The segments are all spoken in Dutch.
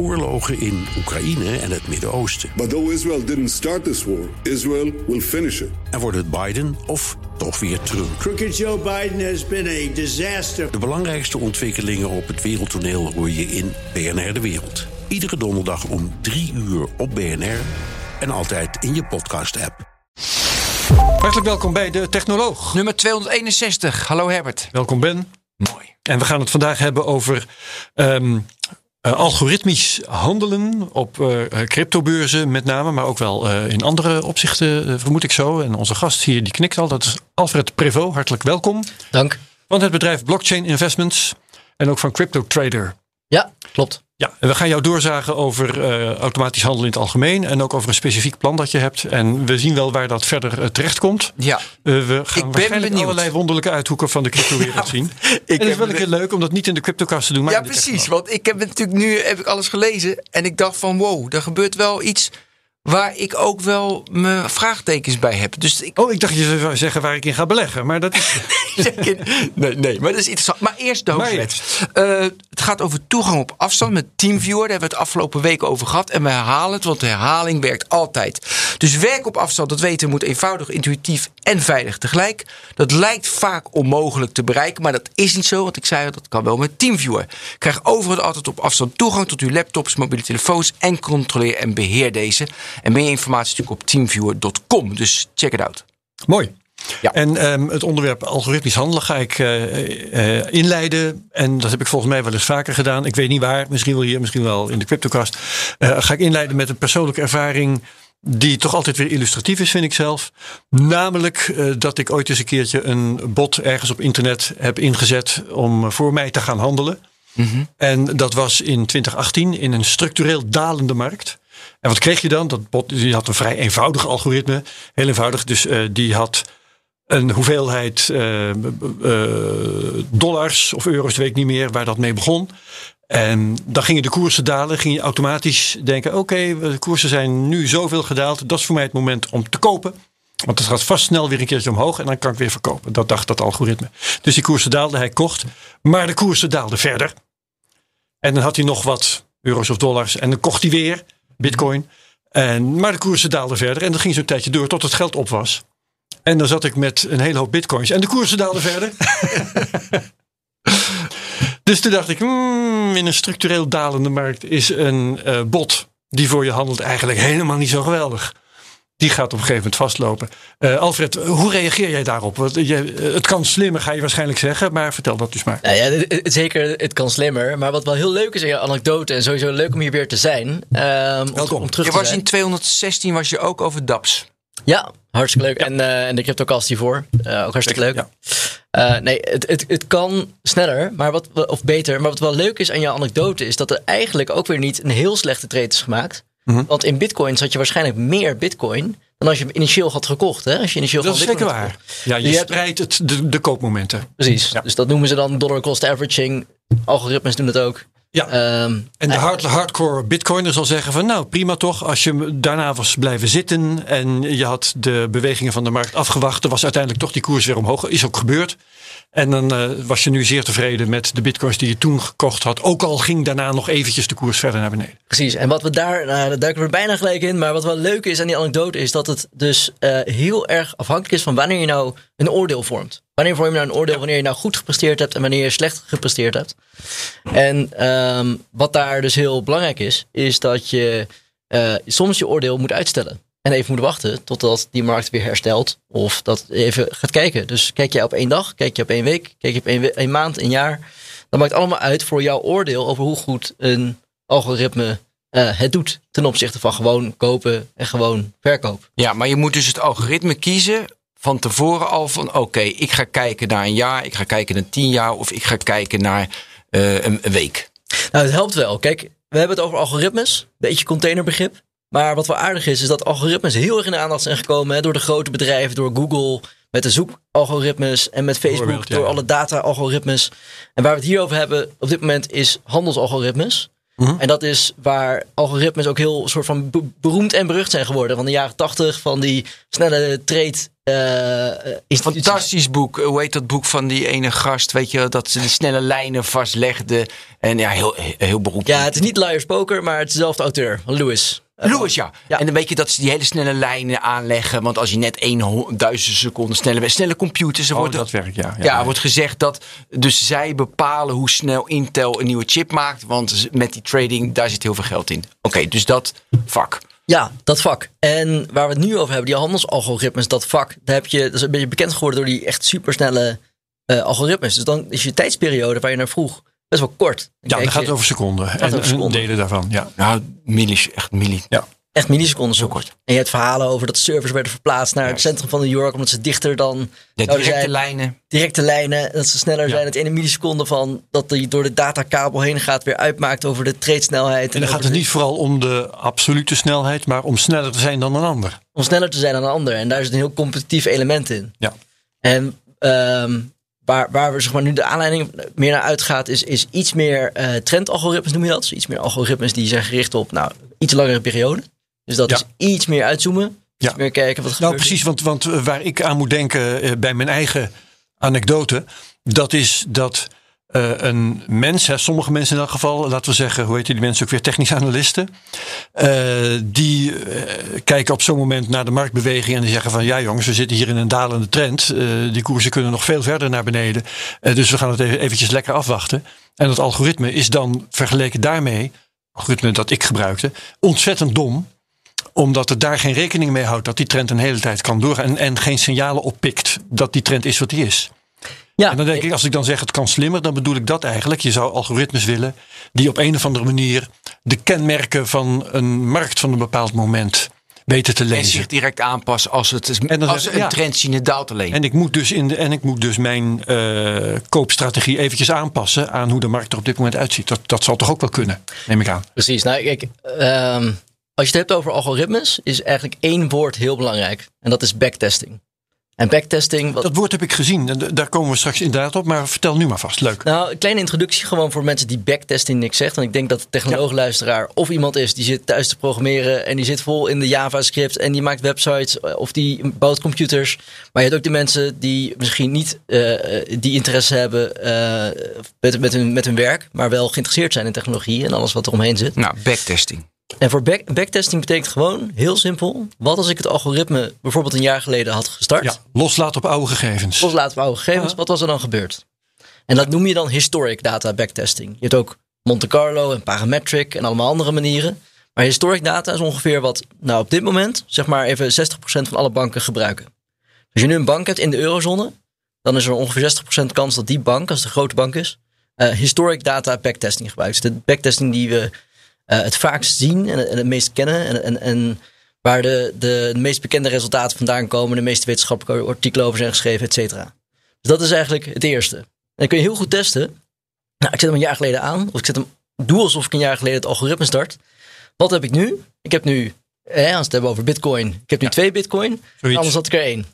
oorlogen in Oekraïne en het Midden-Oosten. But though Israel didn't start this war, Israel will finish it. En wordt het Biden of toch weer Trump? Crooked Joe Biden has been a disaster. De belangrijkste ontwikkelingen op het wereldtoneel hoor je in BNR De Wereld. Iedere donderdag om 3 uur op BNR en altijd in je podcast-app. Hartelijk welkom bij de Technoloog. Nummer 261. Hallo Herbert. Welkom Ben. Mooi. En we gaan het vandaag hebben over ehm, eh, algoritmisch handelen op eh, cryptobeurzen met name, maar ook wel eh, in andere opzichten, eh, vermoed ik zo. En onze gast hier die knikt al, dat is Alfred Prevot. Hartelijk welkom. Dank. Van het bedrijf Blockchain Investments en ook van CryptoTrader. Ja, klopt. Ja, en we gaan jou doorzagen over eh, automatisch handelen in het algemeen en ook over een specifiek plan dat je hebt. En we zien wel waar dat verder uh, terechtkomt. Ja. Uh, we gaan ben waarschijnlijk benieuwd. allerlei wonderlijke uithoeken van de cryptowereld zien. Ik en het is wel een keer leuk om dat niet in de cryptocast te doen. Maar Ja, precies. Want ik heb natuurlijk nu heb ik alles gelezen en ik dacht van wow, er gebeurt wel iets waar ik ook wel mijn vraagtekens bij heb. Dus ik Oh, ik dacht je zou zeggen waar ik in ga beleggen. Maar dat is. nee, nee, maar dat is interessant. Maar eerst de hoofdwet. Eh, het gaat over toegang op afstand met TeamViewer. Daar hebben we het afgelopen weken over gehad. En we herhalen het, want de herhaling werkt altijd. Dus werk op afstand, dat weten we, moet eenvoudig, intuïtief en veilig tegelijk. Dat lijkt vaak onmogelijk te bereiken, maar dat is niet zo. Want ik zei al, dat kan wel met TeamViewer. Krijg overal altijd op afstand toegang tot uw laptops, mobiele telefoons en controleer en beheer deze. En meer informatie natuurlijk op teamviewer.com. Dus check it out. Mooi. Ja. En ehm, het onderwerp algoritmisch handelen ga ik eh, eh, inleiden. En dat heb ik volgens mij wel eens vaker gedaan. Ik weet niet waar, misschien wel hier, misschien wel in de CryptoCast. Eh, ga ik inleiden met een persoonlijke ervaring. Die toch altijd weer illustratief is, vind ik zelf. Namelijk dat ik ooit eens een keertje een bot ergens op internet heb ingezet om voor mij te gaan handelen. En dat was in 2018 in een structureel dalende markt. En wat kreeg je dan? Dat bot die had een vrij eenvoudig algoritme. Heel eenvoudig. Dus eh, die had een hoeveelheid eh, eh, dollars of euro's, weet ik niet meer, waar dat mee begon. En dan gingen de koersen dalen. Ging je automatisch denken: oké, de koersen zijn nu zoveel gedaald. Dat is voor mij het moment om te kopen. Want het gaat vast snel weer een keertje omhoog en dan kan ik weer verkopen. Dat dacht dat algoritme. Dus die koersen daalden, hij kocht. Maar de koersen daalden verder. En dan had hij nog wat euro's of dollars. En dan kocht hij weer bitcoin. En, maar de koersen daalden verder. En dat ging zo'n tijdje door tot het geld op was. En dan zat ik met een hele hoop bitcoins. En de koersen daalden verder. dus toen dacht ik, hmm, in een structureel dalende markt is een eh, bot die voor je handelt eigenlijk helemaal niet zo geweldig. Die gaat op een gegeven moment vastlopen. Eh, Alfred, hoe reageer jij daarop? Want je, eh, het kan slimmer, ga je waarschijnlijk zeggen. Maar vertel dat dus maar. Nou ja, het- het- zeker, het kan slimmer. Maar wat wel heel leuk is in je anekdote, en sowieso leuk om hier weer te zijn. ehm, om, Welkom. om terug Je te was zijn. in 216 was je ook over DAPS. Ja, hartstikke leuk. En, eh, en de CryptoCast hiervoor. Eh, ook hartstikke leuk. Ja. Eh, nee, het, het, het kan sneller, maar wat, of beter. Maar wat wel leuk is aan je anekdote, is dat er eigenlijk ook weer niet een heel slechte trade is gemaakt. Mhm. Want in bitcoins had je waarschijnlijk meer bitcoin dan als je hem initieel had gekocht. Hè? Als je initieel Dat is zeker waar. Ja, je, Je hebt- spreidt het, de, de koopmomenten. Precies. Ja. Dus dat noemen ze dan dollar cost averaging. Algoritmes doen dat ook. Ja. Ehm, En de hard, hardcore bitcoiner zal zeggen van nou prima toch. Als je daarna was blijven zitten en je had de bewegingen van de markt afgewacht. Dan was uiteindelijk toch die koers weer omhoog. Is ook gebeurd. En dan eh, was je nu zeer tevreden met de bitcoins die je toen gekocht had. Ook al ging daarna nog eventjes de koers verder naar beneden. Precies. En wat we daar, nou, daar duiken we bijna gelijk in. Maar wat wel leuk is aan die anekdote is dat het dus eh, heel erg afhankelijk is van wanneer je nou een oordeel vormt. Wanneer vorm je nou een oordeel wanneer je nou goed gepresteerd hebt en wanneer je slecht gepresteerd hebt. En ehm, wat daar dus heel belangrijk is, is dat je eh, soms je oordeel moet uitstellen. En even moet wachten totdat die markt weer herstelt. Of dat even gaat kijken. Dus kijk je op één dag, kijk je op één week, kijk je op één, we- één maand, een jaar. Dat maakt allemaal uit voor jouw oordeel over hoe goed een algoritme eh, het doet. Ten opzichte van gewoon kopen en gewoon verkoop. Ja, maar je moet dus het algoritme kiezen van tevoren al van oké, ik ga kijken naar een jaar, ik ga kijken naar tien jaar of ik ga kijken naar eh, een, een week. Nou, het helpt wel. Kijk, we hebben het over algoritmes. Beetje containerbegrip. Maar wat wel aardig is, is dat algoritmes heel erg in de aandacht zijn gekomen. Hè, door de grote bedrijven, door Google, met de zoekalgoritmes en met Facebook, ja. door alle data-algoritmes. En waar we het hier over hebben op dit moment is handelsalgoritmes. Mhm. En dat is waar algoritmes ook heel soort van be- beroemd en berucht zijn geworden. Van de jaren tachtig, van die snelle trade eh, instituties. Fantastisch boek. Hoe heet dat boek van die ene gast? Weet je, dat ze die snelle lijnen vastlegde. En ja, heel, heel beroep. Ja, het is niet Liar's Poker, maar het is dezelfde auteur, Lewis. Louis, ja. Ja. En dan weet je dat ze die hele snelle lijnen aanleggen. Want als je net 1 duizend seconden snelle, snelle computers. Er Oh, wordt, dat werkt, ja. ja, wordt gezegd dat dus zij bepalen hoe snel Intel een nieuwe chip maakt. Want met die trading, daar zit heel veel geld in. Oké, dus dat vak. Ja, dat vak. En waar we het nu over hebben, die handelsalgoritmes, dat vak, daar heb je, dat is een beetje bekend geworden door die echt supersnelle eh algoritmes. Dus dan is je tijdsperiode waar je naar vroeg best wel kort. Dan Ja, dan gaat je het over seconden. en over en seconden. delen daarvan, ja. Nou, millis, echt milli. Echt milliseconden Zo kort. En je hebt verhalen over dat servers werden verplaatst naar het centrum van New York, omdat ze dichter dan directe zijn. lijnen. directe lijnen, dat ze sneller zijn. Het ene milliseconde van dat die door de datakabel heen gaat weer uitmaakt over de treedsnelheid. En dan gaat het de- niet vooral om de absolute snelheid, maar om sneller te zijn dan een ander. om sneller te zijn dan een ander. En daar zit een heel competitief element in. Ja. En ehm, waar, waar we zeg maar, nu de aanleiding meer naar uitgaat, is, is iets meer eh trendalgoritmes, noem je dat. Dus iets meer algoritmes die zijn gericht op nou, iets langere periode. Dus dat Ja. is iets meer uitzoomen. Ja. Iets meer kijken wat er Nou, gebeurt. precies, want, want eh, waar ik aan moet denken eh, bij mijn eigen anekdote, dat is dat eh, een mens, hè, sommige mensen in elk geval, laten we zeggen, hoe heet die mensen ook weer, technische analisten, eh, die kijken op zo'n moment naar de marktbeweging en die zeggen van ja jongens, we zitten hier in een dalende trend, Eh, die koersen kunnen nog veel verder naar beneden, Eh, dus we gaan het even, eventjes lekker afwachten. En dat algoritme is dan vergeleken daarmee, algoritme dat ik gebruikte, ontzettend dom omdat het daar geen rekening mee houdt dat die trend een hele tijd kan doorgaan. En, en geen signalen oppikt dat die trend is wat die is. ja, En dan denk ik, als ik dan zeg het kan slimmer, dan bedoel ik dat eigenlijk. Je zou algoritmes willen die op een of andere manier de kenmerken van een markt van een bepaald moment weten te En lezen. zich direct aanpassen als het En dan als zeg- een ja. trend zien het daalt alleen. En ik moet dus, in de, en ik moet dus mijn eh, koopstrategie eventjes aanpassen aan hoe de markt er op dit moment uitziet. Dat, dat zal toch ook wel kunnen, neem ik aan. Precies. Nou, kijk, ehm, als je het hebt over algoritmes, is eigenlijk één woord heel belangrijk. En dat is backtesting. En backtesting, wat, Dat woord heb ik gezien. En daar komen we straks inderdaad op. Maar vertel nu maar vast. Leuk. Nou, een kleine introductie gewoon voor mensen die backtesting niks zegt. Want ik denk dat de technoloog-luisteraar of iemand is die zit thuis te programmeren en die zit vol in de JavaScript en die maakt websites eh, of die bouwt computers. Maar je hebt ook de mensen die misschien niet eh, eh, die interesse hebben eh, met, met, hun, met hun werk, maar wel geïnteresseerd zijn in technologie en alles wat er omheen zit. Nou, backtesting. En voor back, backtesting betekent gewoon, heel simpel, wat als ik het algoritme bijvoorbeeld een jaar geleden had gestart? Ja, loslaten op oude gegevens. loslaten van oude gegevens. Wat was er dan gebeurd? En dat noem je dan historic data backtesting. Je hebt ook Monte Carlo en parametric en allemaal andere manieren. Maar historic data is ongeveer wat, nou op dit moment, zeg maar even 60% van alle banken gebruiken. Als je nu een bank hebt in de eurozone, dan is er ongeveer 60% kans dat die bank, als het een grote bank is, eh, historic data backtesting gebruikt. Dus de backtesting die we het vaakst zien en, en het meest kennen en, en, en waar de, de, de meest bekende resultaten vandaan komen, de meeste wetenschappelijke artikelen over zijn geschreven, et cetera. Dus dat is eigenlijk het eerste. En dan kun je heel goed testen. Nou, ik zet hem een jaar geleden aan, of ik zet hem, doe alsof ik een jaar geleden het algoritme start. Wat heb ik nu? Ik heb nu, eh, als we het hebben over bitcoin, ik heb nu twee bitcoin, Zoiets. anders had ik er één.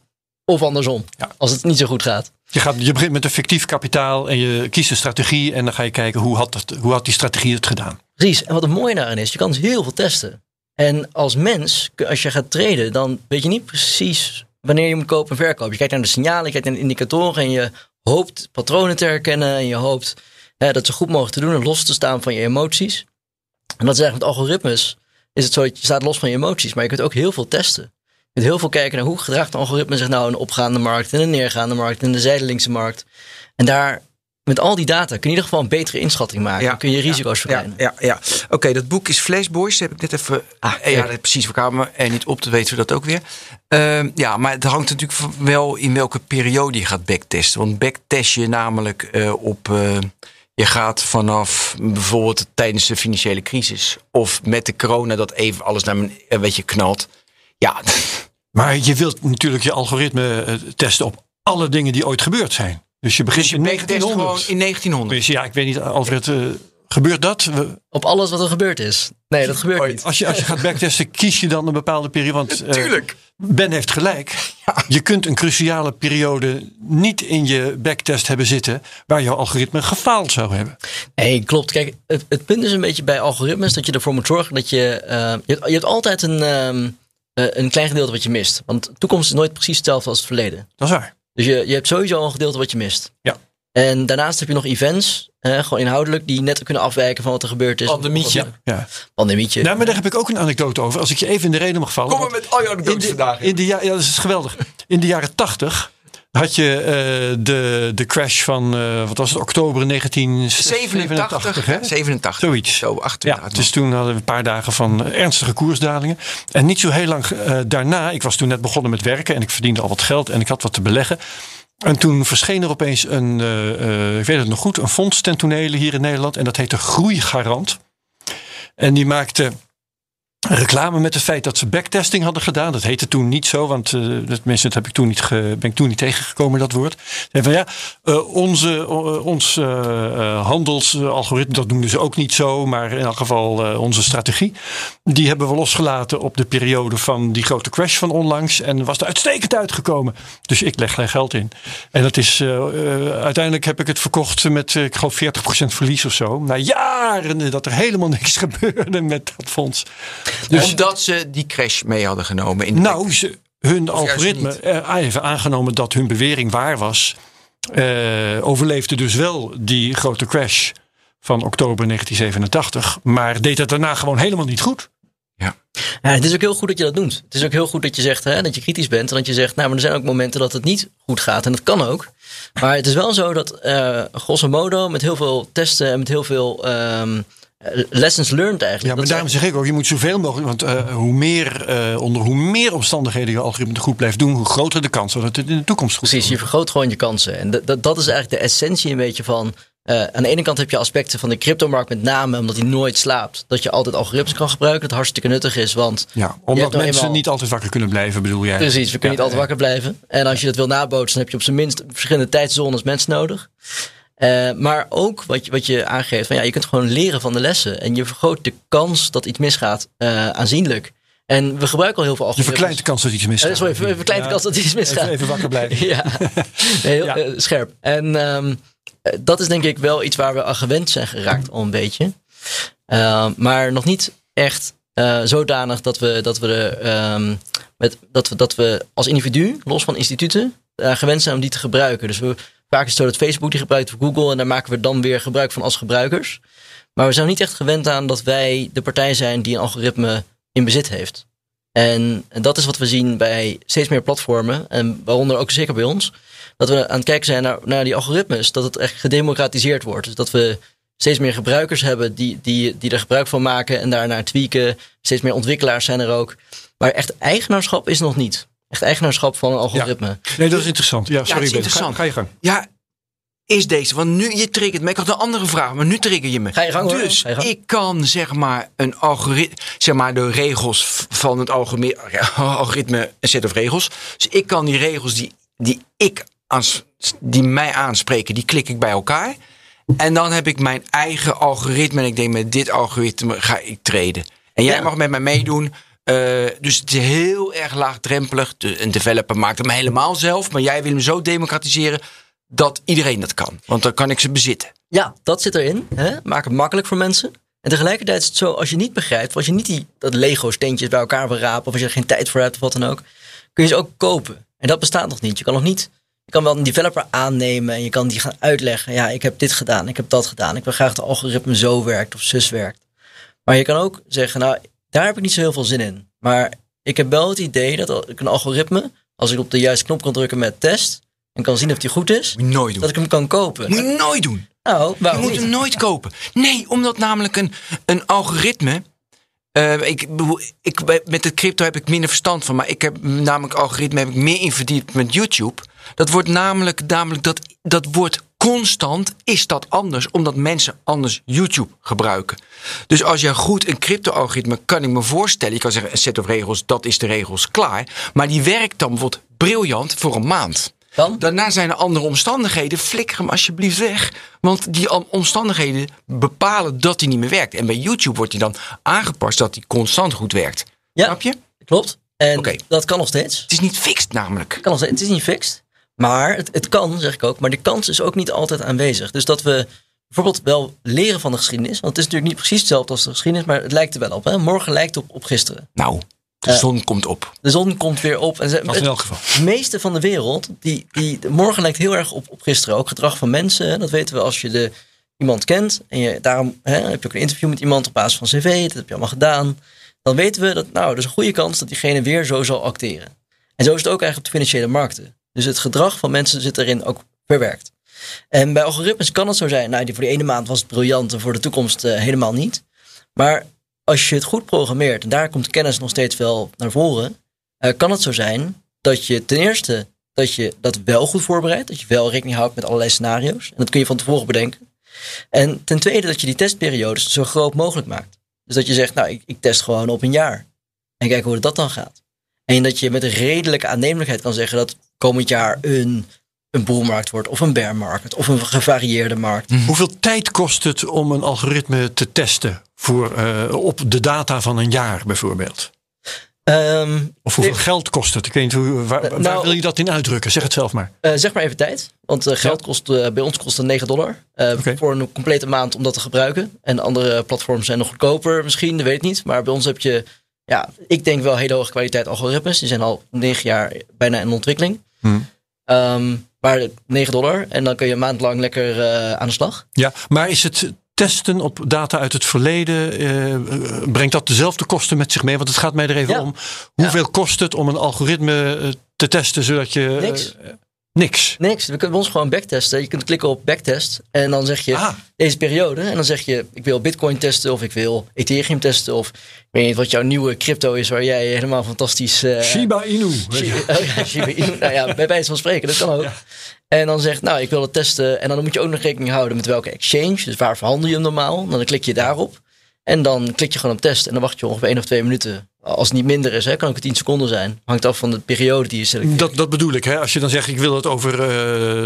Of andersom, Ja. als het niet zo goed gaat. Je, gaat, je begint met een fictief kapitaal en je kiest een strategie. En dan ga je kijken hoe had, het, hoe had die strategie het gedaan. Precies. En wat het mooie daarin is, je kan heel veel testen. En als mens, als je gaat traden, dan weet je niet precies wanneer je moet kopen en verkopen. Je kijkt naar de signalen, je kijkt naar de indicatoren en je hoopt patronen te herkennen. En je hoopt hè, dat ze goed mogen te doen en los te staan van je emoties. En dat is eigenlijk met algoritmes, is het zo dat je staat los van je emoties. Maar je kunt ook heel veel testen. Kunt heel veel kijken naar hoe gedraagt een algoritme zich nou in een opgaande markt, in een neergaande markt, in de zijdelingse markt. En daar, met al die data, kun je in ieder geval een betere inschatting maken. Dan kun je risico's ja, verkleinen. ja, ja. Oké, dat boek is Flashboys. Heb ik net even. Ah, ja, dat- precies. We kwamen er niet op te weten we dat ook weer. Ehm, ja, maar het hangt natuurlijk wel in welke periode je gaat backtesten. Want backtest je namelijk eh, op. eh, je gaat vanaf bijvoorbeeld tijdens de financiële crisis. Of met de corona dat even alles naar een een beetje knalt. Ja, Maar je wilt natuurlijk je algoritme eh, testen op alle dingen die ooit gebeurd zijn. Dus je begint dus je in backtest gewoon 1900. in 1900. Dus ja, ik weet niet, Alfred, eh, gebeurt dat? We- Op alles wat er gebeurd is. Nee, dat gebeurt niet. Als je, als je gaat backtesten, kies je dan een bepaalde periode. Want eh, Tuurlijk. Ben heeft gelijk. Je kunt een cruciale periode niet in je backtest hebben zitten waar jouw algoritme gefaald zou hebben. Nee, klopt. Kijk, het, het punt is een beetje bij algoritmes dat je ervoor moet zorgen dat je. je, hebt, je hebt altijd een, ehm, eh, een klein gedeelte wat je mist. Want de toekomst is nooit precies hetzelfde als het verleden. Dat is waar. Dus je, je hebt sowieso al een gedeelte wat je mist. Ja. En daarnaast heb je nog events, hè, gewoon inhoudelijk, die net kunnen afwijken van wat er gebeurd is. Pandemietje. Ja. Pandemietje. Nou, maar daar heb ik ook een anekdote over. Als ik je even in de reden mag vallen. Kom maar met al je in anekdotes de, vandaag. in de, ja, ja, dat is geweldig. In de jaren tachtig had je eh, de, de crash van, eh, wat was het, oktober 1987. 87, hè? hè? 87. Zoiets. Zo, 28. Ja, dus toen hadden we een paar dagen van eh, ernstige koersdalingen. En niet zo heel lang daarna, ik was toen net begonnen met werken en ik verdiende al wat geld en ik had wat te beleggen. En toen verscheen er opeens een, ik weet het nog goed, een fonds ten tonele hier in Nederland. En dat heette Groeigarant. En die maakte reclame met het feit dat ze backtesting hadden gedaan. Dat heette toen niet zo, want dat, mensen, dat heb ik toen niet ben ik toen niet tegengekomen, dat woord. Ze van ja, eh, onze, eh, ons handelsalgoritme, dat noemden ze ook niet zo, maar in elk geval onze strategie, die hebben we losgelaten op de periode van die grote crash van onlangs. En was er uitstekend uitgekomen. Dus ik leg er geld in. En dat is, uiteindelijk heb ik het verkocht met, ik geloof, 40% verlies of zo. Na jaren dat er helemaal niks gebeurde met dat fonds. Dus, Omdat ze die crash mee hadden genomen. In de nou, ze, hun algoritme, niet? eh, even aangenomen dat hun bewering waar was, eh, overleefde dus wel die grote crash van oktober 1987. Maar deed het daarna gewoon helemaal niet goed. Ja, het is ook heel goed dat je dat noemt. Het is ook heel goed dat je zegt hè, dat je kritisch bent. En dat je zegt, nou, maar er zijn ook momenten dat het niet goed gaat. En dat kan ook. Maar het is wel zo dat, eh grosso modo, met heel veel testen en met heel veel ehm, eh, lessons learned eigenlijk. Ja, maar dat daarom zeg ik ook, je moet zoveel mogelijk, want eh, hoe meer, eh, onder hoe meer omstandigheden je algoritme goed blijft doen, hoe groter de kans dat het in de toekomst goed Precies, je vergroot gewoon je kansen. En dat, dat, dat is eigenlijk de essentie een beetje van. eh, aan de ene kant heb je aspecten van de cryptomarkt met name omdat die nooit slaapt. Dat je altijd algoritmes kan gebruiken. Dat hartstikke nuttig is, want Ja, omdat nou mensen eenmaal- niet altijd wakker kunnen blijven, bedoel jij? Precies, we kunnen niet altijd wakker blijven. En als je dat wil nabootsen, dan heb je op zijn minst verschillende tijdzones mensen nodig. Eh, maar ook wat je, wat je aangeeft, van ja, je kunt gewoon leren van de lessen. En je vergroot de kans dat iets misgaat eh, aanzienlijk. En we gebruiken al heel veel Je algoritmes. verkleint de kans dat iets misgaat. Eh, sorry, ver- verkleint de kans dat iets misgaat. Even, even wakker blijven. ja, heel Ja. scherp. En ehm, eh, dat is denk ik wel iets waar we aan gewend zijn geraakt al een beetje. Ehm, maar nog niet echt zodanig dat we, dat, we ehm, met, dat, we, dat we als individu, los van instituten, gewend zijn om die te gebruiken. Dus we, vaak is het zo dat Facebook die gebruikt voor Google en daar maken we dan weer gebruik van als gebruikers. Maar we zijn niet echt gewend aan dat wij de partij zijn die een algoritme in bezit heeft. En dat is wat we zien bij steeds meer platformen, en waaronder ook zeker bij ons. Dat we aan het kijken zijn naar, naar die algoritmes, dat het echt gedemocratiseerd wordt. Dus dat we steeds meer gebruikers hebben die, die, die er gebruik van maken en daarnaar tweaken. Steeds meer ontwikkelaars zijn er ook. Maar echt eigenaarschap is nog niet. Echt eigenaarschap van een algoritme. Nee, dat is interessant. Ja, sorry het is Ben. interessant. Ga, ga je gang. Ja, is deze. Want nu, je triggert me. Ik had een andere vraag, maar nu trigger je me. Ga je gang, hoor. Dus Ga je gang. ik kan zeg maar een algoritme, zeg maar de regels van het algoritme, algoritme een set of regels. Dus ik kan die regels die, die ik aans, die mij aanspreken, die klik ik bij elkaar. En dan heb ik mijn eigen algoritme. En ik denk met dit algoritme ga ik treden. En jij Ja. mag met mij meedoen. Eh, dus het is heel erg laagdrempelig. De, een developer maakt hem helemaal zelf. Maar jij wil hem zo democratiseren dat iedereen dat kan. Want dan kan ik ze bezitten. Ja, dat zit erin. Hè? Maak het makkelijk voor mensen. En tegelijkertijd is het zo, als je niet begrijpt, als je niet die dat Lego steentjes bij elkaar wil rapen, of als je er geen tijd voor hebt of wat dan ook, kun je ze ook kopen. En dat bestaat nog niet. Je kan nog niet, je kan wel een developer aannemen en je kan die gaan uitleggen. Ja, ik heb dit gedaan, ik heb dat gedaan. Ik wil graag dat het algoritme zo werkt of zus werkt. Maar je kan ook zeggen, nou, daar heb ik niet zo heel veel zin in. Maar ik heb wel het idee dat ik een algoritme, als ik op de juiste knop kan drukken met test, en kan zien of die goed is, Moet je nooit doen. dat ik hem kan kopen. Moet je nooit doen. Nou, Je waarom moet niet? hem nooit kopen. Nee, omdat namelijk een, een algoritme. eh, ik, ik, met het crypto heb ik minder verstand van. Maar ik heb namelijk algoritme heb ik meer in verdiept met YouTube. Dat wordt namelijk, namelijk dat, dat wordt constant is dat anders. Omdat mensen anders YouTube gebruiken. Dus als je goed een crypto-algoritme kan ik me voorstellen. Je kan zeggen een set of regels, dat is de regels klaar. Maar die werkt dan bijvoorbeeld briljant voor een maand. Dan? Daarna zijn er andere omstandigheden. Flikker hem alsjeblieft weg. Want die omstandigheden bepalen dat hij niet meer werkt. En bij YouTube wordt hij dan aangepast dat hij constant goed werkt. Ja. Snap je? Klopt. En dat kan nog steeds. Het is niet fixed namelijk. Kan nog steeds. Het is niet fixed. Maar het, het kan, zeg ik ook. Maar de kans is ook niet altijd aanwezig. Dus dat we bijvoorbeeld wel leren van de geschiedenis. Want het is natuurlijk niet precies hetzelfde als de geschiedenis. Maar het lijkt er wel op. Hè? Morgen lijkt op, op gisteren. Nou, De zon komt op. De zon komt weer op. En ze, Dat in elk geval. Het meeste van de wereld, die, die, de morgen lijkt heel erg op, op gisteren. Ook gedrag van mensen, hè, dat weten we als je de, iemand kent. En je, daarom hè, heb je ook een interview met iemand op basis van cv. Dat heb je allemaal gedaan. Dan weten we dat, nou, er is een goede kans dat diegene weer zo zal acteren. En zo is het ook eigenlijk op de financiële markten. Dus het gedrag van mensen zit erin ook verwerkt. En bij algoritmes kan het zo zijn. Nou, die voor de ene maand was het briljant en voor de toekomst eh, helemaal niet. Maar als je het goed programmeert, en daar komt kennis nog steeds wel naar voren, eh, kan het zo zijn dat je ten eerste dat je dat wel goed voorbereidt, dat je wel rekening houdt met allerlei scenario's. En dat kun je van tevoren bedenken. En ten tweede dat je die testperiodes zo groot mogelijk maakt. Dus dat je zegt, nou, ik, ik test gewoon op een jaar. En kijk hoe dat dan gaat. En dat je met redelijke aannemelijkheid kan zeggen dat komend jaar een, een boelmarkt wordt, of een bear market, of een gevarieerde markt. Hoeveel tijd kost het om een algoritme te testen voor, eh, op de data van een jaar bijvoorbeeld? Ehm, Of hoeveel geld kost het? Ik weet niet hoe, waar, waar nou- wil je dat in uitdrukken? Zeg het zelf maar. Eh, zeg maar even tijd. Want eh, geld kost eh, bij ons kost het 9 dollar. eh. Voor een complete maand om dat te gebruiken. En andere platforms zijn nog goedkoper misschien, dat weet ik niet. Maar bij ons heb je, ja, ik denk wel hele hoge kwaliteit algoritmes. Die zijn al 9 jaar bijna in ontwikkeling. Hmm. Ehm, maar 9 dollar. En dan kun je een maand lang lekker eh, aan de slag. Ja, maar is het testen op data uit het verleden, eh, brengt dat dezelfde kosten met zich mee? Want het gaat mij er even Ja. om. Hoeveel kost het om een algoritme eh, te testen zodat je... Niks. Niks. Niks. We kunnen ons gewoon backtesten. Je kunt klikken op backtest. En dan zeg je Ah. deze periode. En dan zeg je ik wil bitcoin testen. Of ik wil ethereum testen. Of ik weet niet wat jouw nieuwe crypto is. Waar jij helemaal fantastisch... eh, Shiba Inu. Shiba, oh ja, Shiba Inu. Nou ja, bij wijze van spreken, dat kan ook. En dan zegt, nou, ik wil het testen. En dan moet je ook nog rekening houden met welke exchange. Dus waar verhandel je hem normaal? Dan klik je daarop. En dan klik je gewoon op test. En dan wacht je ongeveer één of twee minuten. Als het niet minder is, hè, kan ook 10 seconden zijn. Hangt af van de periode die je selecteert. Dat, dat bedoel ik. Hè? Als je dan zegt, ik wil het over eh,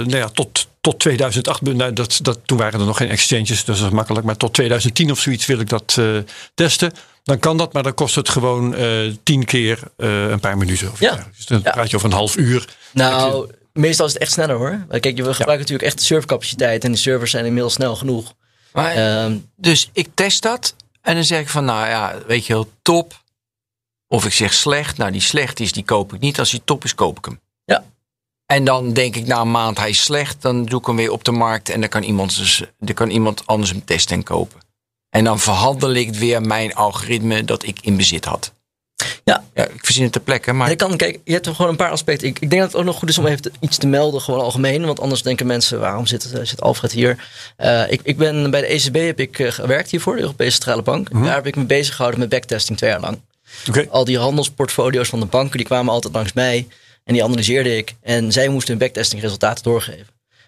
nou ja, tot, tot 2008. Nou, dat, dat, toen waren er nog geen exchanges, dus dat is makkelijk. Maar tot 2010 of zoiets wil ik dat eh, testen. Dan kan dat, maar dan kost het gewoon eh tien keer eh, een paar minuten. Of Ja. Dus dan Ja. praat je over een half uur. Nou, meestal is het echt sneller hoor. Kijk, we gebruiken natuurlijk echt de servercapaciteit. En die servers zijn inmiddels snel genoeg. Maar, Ehm, Dus ik test dat en dan zeg ik van, nou ja, weet je wel, top. Of ik zeg slecht. Nou, die slecht is, die koop ik niet. Als die top is, koop ik hem. Ja. En dan denk ik na een maand, hij is slecht. Dan doe ik hem weer op de markt. En dan kan iemand, dus, dan kan iemand anders hem testen en kopen. En dan verhandel ik weer mijn algoritme dat ik in bezit had. Ja. ja ik verzin het ter plekke, maar ik kan, kijk, je hebt gewoon een paar aspecten. Ik, ik denk dat het ook nog goed is om even iets te melden, gewoon algemeen. Want anders denken mensen, waarom zit, eh, zit Alfred hier? Eh, ik, ik ben bij de ECB heb ik eh, gewerkt hiervoor, de Europese Centrale Bank. Daar heb ik me bezig gehouden met backtesting twee jaar lang. Oké. Al die handelsportfolio's van de banken, die kwamen altijd langs mij. En die analyseerde ik. En zij moesten hun backtesting resultaten doorgeven.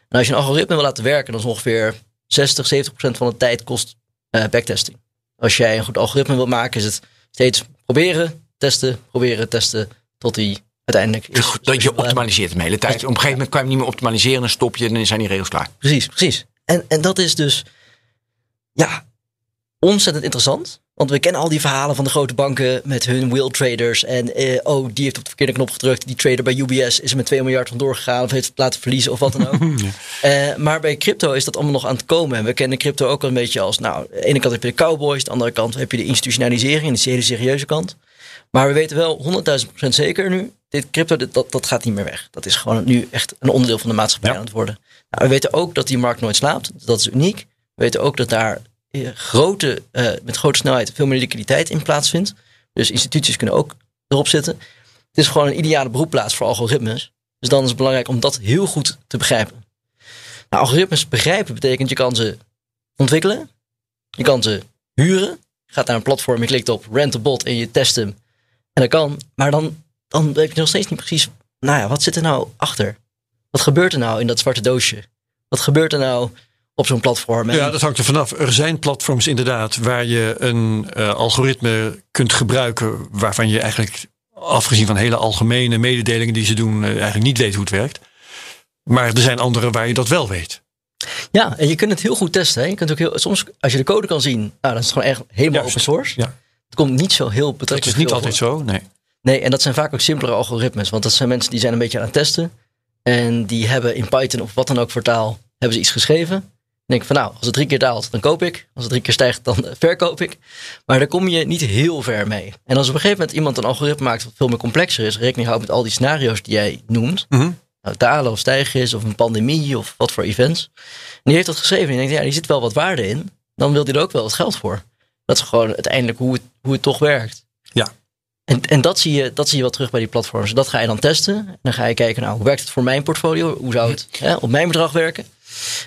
En als je een algoritme wil laten werken, dan is ongeveer 60, 70 procent van de tijd kost eh, backtesting. Als jij een goed algoritme wil maken, is het steeds proberen, testen, proberen, testen, tot die uiteindelijk is. dat je optimaliseert hem de hele tijd. Op een gegeven moment kan je hem niet meer optimaliseren. Dan stop je en dan zijn die regels klaar. Precies, precies. En, en dat is dus, ja, ontzettend interessant. Want we kennen al die verhalen van de grote banken met hun wheel traders. En eh, oh, die heeft op de verkeerde knop gedrukt. Die trader bij UBS is er met 2 miljard vandoor gegaan. Of heeft het laten verliezen of wat dan ook. Eh, maar bij crypto is dat allemaal nog aan het komen. En we kennen crypto ook wel een beetje als, nou, aan de ene kant heb je de cowboys. Aan de andere kant heb je de institutionalisering. En de hele serieuze kant. Maar we weten wel 100.000 procent zeker nu. Dit crypto, dit, dat, dat gaat niet meer weg. Dat is gewoon nu echt een onderdeel van de maatschappij Ja. aan het worden. Nou, we weten ook dat die markt nooit slaapt. Dat is uniek. We weten ook dat daar eh, grote, eh, met grote snelheid veel meer liquiditeit in plaatsvindt. Dus instituties kunnen ook erop zitten. Het is gewoon een ideale beroepplaats voor algoritmes. Dus dan is het belangrijk om dat heel goed te begrijpen. Nou, algoritmes begrijpen betekent je kan ze ontwikkelen. Je kan ze huren. Je gaat naar een platform, je klikt op rent a bot en je test hem. En dat kan. Maar dan, dan weet je nog steeds niet precies, nou ja, wat zit er nou achter? Wat gebeurt er nou in dat zwarte doosje? Wat gebeurt er nou op zo'n platform? En- Ja, dat hangt er vanaf. Er zijn platforms inderdaad waar je een eh, algoritme kunt gebruiken waarvan je eigenlijk, afgezien van hele algemene mededelingen die ze doen, eh, eigenlijk niet weet hoe het werkt. Maar er zijn andere waar je dat wel weet. Ja, en je kunt het heel goed testen. Hè? Je kunt ook heel, soms, als je de code kan zien, nou, dan is gewoon echt helemaal Juist. open source. Ja. Het komt niet zo heel betrekkelijk is niet altijd voor. zo. Nee. Nee, en dat zijn vaak ook simpelere algoritmes. Want dat zijn mensen die zijn een beetje aan het testen. En die hebben in Python of wat dan ook voor taal, hebben ze iets geschreven. En denk ik van nou, als het drie keer daalt, dan koop ik. Als het drie keer stijgt, dan eh, verkoop ik. Maar daar kom je niet heel ver mee. En als op een gegeven moment iemand een algoritme maakt wat veel meer complexer is, rekening houdt met al die scenario's die jij noemt, Mhm. nou, het dalen of stijgen is, of een pandemie of wat voor events. En die heeft dat geschreven en je denkt, ja, die zit wel wat waarde in. Dan wil hij er ook wel wat geld voor. Dat is gewoon uiteindelijk hoe het, hoe het toch werkt. Ja. En, en dat, zie je, dat zie je wel terug bij die platforms. Dat ga je dan testen. En dan ga je kijken, nou, hoe werkt het voor mijn portfolio? Hoe zou het hè, op mijn bedrag werken?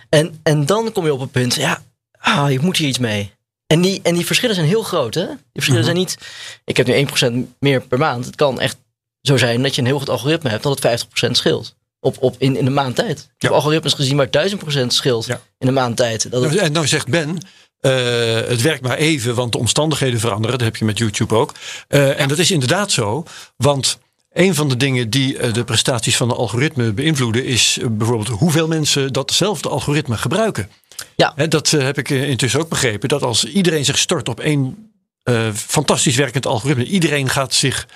En, en dan kom je op het punt, ja, ah, je moet hier iets mee. En die, en die verschillen zijn heel groot. Hè? Die verschillen zijn niet, ik heb nu 1% meer per maand. Het kan echt zo zijn dat je een heel goed algoritme hebt, dat het 50% scheelt. Op, op in, in een maand tijd. Ik heb algoritmes gezien waar 1000% scheelt Ja. in een maand tijd. Dat het- Nou, En nou zegt Ben, eh, het werkt maar even, want de omstandigheden veranderen. Dat heb je met YouTube ook. Eh, En dat is inderdaad zo, want een van de dingen die eh, de prestaties van de algoritme beïnvloeden, is bijvoorbeeld hoeveel mensen datzelfde algoritme gebruiken. Ja. Dat heb ik intussen ook begrepen. Dat als iedereen zich stort op één fantastisch werkend algoritme, iedereen gaat, zich,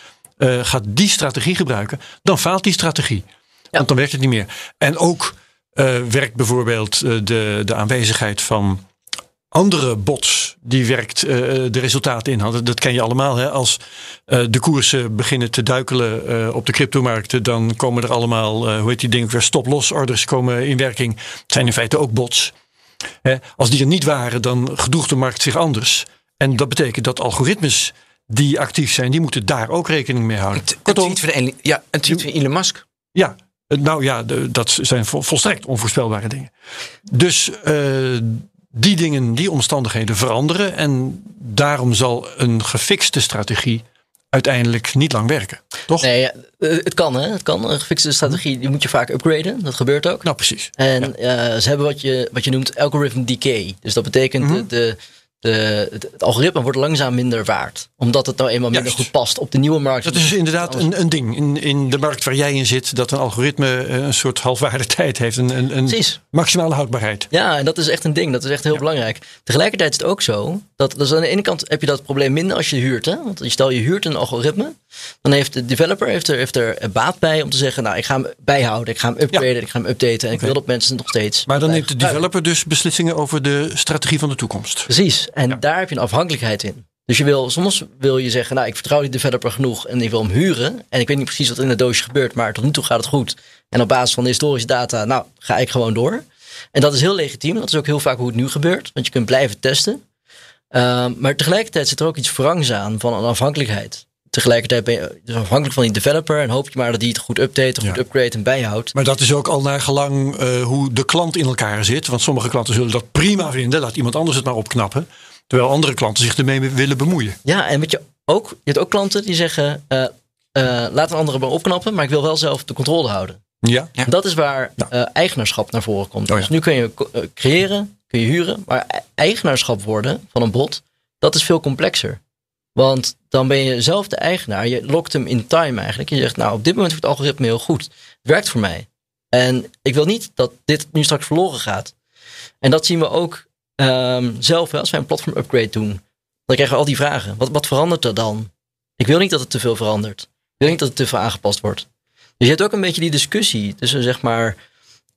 gaat die strategie gebruiken, dan faalt die strategie. Want dan werkt het niet meer. En ook werkt bijvoorbeeld de, de aanwezigheid van andere bots die werkt eh, de resultaten in hadden. Dat ken je allemaal. Hè? Als eh, de koersen beginnen te duikelen eh, op de cryptomarkten, dan komen er allemaal, eh, hoe heet die dingen weer, stop-loss orders komen in werking. Het zijn in feite ook bots. Hè? Als die er niet waren, dan gedroeg de markt zich anders. En dat betekent dat algoritmes die actief zijn, die moeten daar ook rekening mee houden. Een Kortom, tweet van, Elon- ja, een tweet van Elon Musk. ja, eh, nou ja, de- dat zijn vol- volstrekt onvoorspelbare dingen. Dus eh, die dingen, die omstandigheden veranderen. En daarom zal een gefixte strategie uiteindelijk niet lang werken. Toch? Nee, ja, eh, het kan hè. Het kan. Een gefixte strategie, die moet je vaak upgraden. Dat gebeurt ook. Nou, precies. En eh, ze hebben wat je, wat je noemt algorithm decay. Dus dat betekent Mhm. de, de, de, het, het algoritme wordt langzaam minder waard. Omdat het nou eenmaal minder Juist. goed past op de nieuwe markt. Dat is inderdaad een, een ding in, in de markt waar jij in zit. Dat een algoritme eh, een soort halfwaarde tijd heeft. Een, een, een maximale houdbaarheid. Ja, en dat is echt een ding. Dat is echt heel belangrijk. Tegelijkertijd is het ook zo. Dat, dus aan de ene kant heb je dat probleem minder als je huurt. Hè? Want stel je huurt een algoritme. Dan heeft de developer heeft er, heeft er baat bij om te zeggen. Nou, ik ga hem bijhouden. Ik ga hem upgraden. Ik ga hem updaten. En ik wil dat mensen nog steeds Maar dan neemt de developer dus beslissingen over de strategie van de toekomst. Precies. En daar heb je een afhankelijkheid in. Dus je wil, soms wil je zeggen, nou, ik vertrouw die developer genoeg en ik wil hem huren. En ik weet niet precies wat in het doosje gebeurt, maar tot nu toe gaat het goed. En op basis van de historische data, nou, ga ik gewoon door. En dat is heel legitiem. Dat is ook heel vaak hoe het nu gebeurt, want je kunt blijven testen. Ehm, maar tegelijkertijd zit er ook iets wrangs aan van een afhankelijkheid. Tegelijkertijd ben je dus afhankelijk van die developer en hoop je maar dat die het goed update, of Ja. goed upgrade en bijhoudt. Maar dat is ook al naar gelang eh, hoe de klant in elkaar zit. Want sommige klanten zullen dat prima vinden. Laat iemand anders het maar opknappen. Terwijl andere klanten zich ermee willen bemoeien. Ja, en wat je ook, je hebt ook klanten die zeggen, eh, eh, laat een andere maar opknappen, maar ik wil wel zelf de controle houden. Ja, Ja. Dat is waar Ja. eh, eigenaarschap naar voren komt. Oh ja. Dus nu kun je creëren, kun je huren, maar eigenaarschap worden van een bot, dat is veel complexer. Want dan ben je zelf de eigenaar. Je lokt hem in time eigenlijk. Je zegt, nou, op dit moment wordt het algoritme heel goed. Het werkt voor mij. En ik wil niet dat dit nu straks verloren gaat. En dat zien we ook ehm, zelf als wij een platform upgrade doen. Dan krijgen we al die vragen. Wat, wat verandert er dan? Ik wil niet dat het te veel verandert. Ik wil niet dat het te veel aangepast wordt. Dus je hebt ook een beetje die discussie tussen zeg maar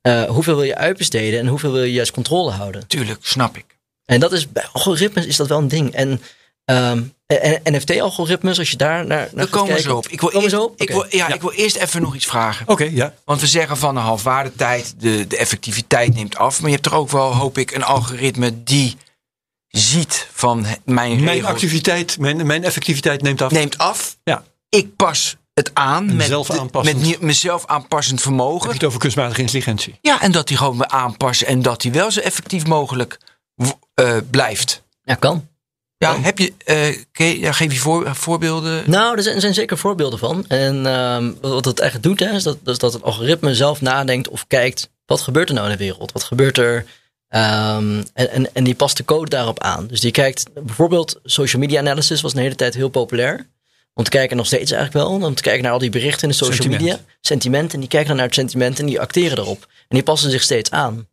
eh, hoeveel wil je uitbesteden en hoeveel wil je juist controle houden. Tuurlijk, snap ik. En dat is bij algoritmes is dat wel een ding. En, ehm, en NFT-algoritmes, als je daar naar, naar komen we kijken- op. Ik wil, eerst, ik, wil, ja, ik wil eerst even nog iets vragen. oké, ja. Want we zeggen van een halfwaardetijd, de, de effectiviteit neemt af. Maar je hebt toch ook wel, hoop ik, een algoritme die ziet van mijn, Mijn regels activiteit, mijn, mijn effectiviteit neemt af. neemt af. Ja. Ik pas het aan met, de- met mezelf aanpassend Heb je vermogen. het over kunstmatige intelligentie? Ja, en dat die gewoon me aanpassen en dat die wel zo effectief mogelijk eh, blijft. Ja, kan. Ja, heb je, eh, ken je- ja, geef je voor, voorbeelden? Nou, er zijn, er zijn zeker voorbeelden van. En ehm, wat het eigenlijk doet, hè, is dat, is dat het algoritme zelf nadenkt of kijkt, wat gebeurt er nou in de wereld? Wat gebeurt er? Ehm, en, en, en die past de code daarop aan. Dus die kijkt, bijvoorbeeld social media analysis was een hele tijd heel populair. Om te kijken, nog steeds eigenlijk wel, om te kijken naar al die berichten in de social Sentiment. media. Sentiment. En die kijken dan naar het sentiment en die acteren erop. En die passen zich steeds aan.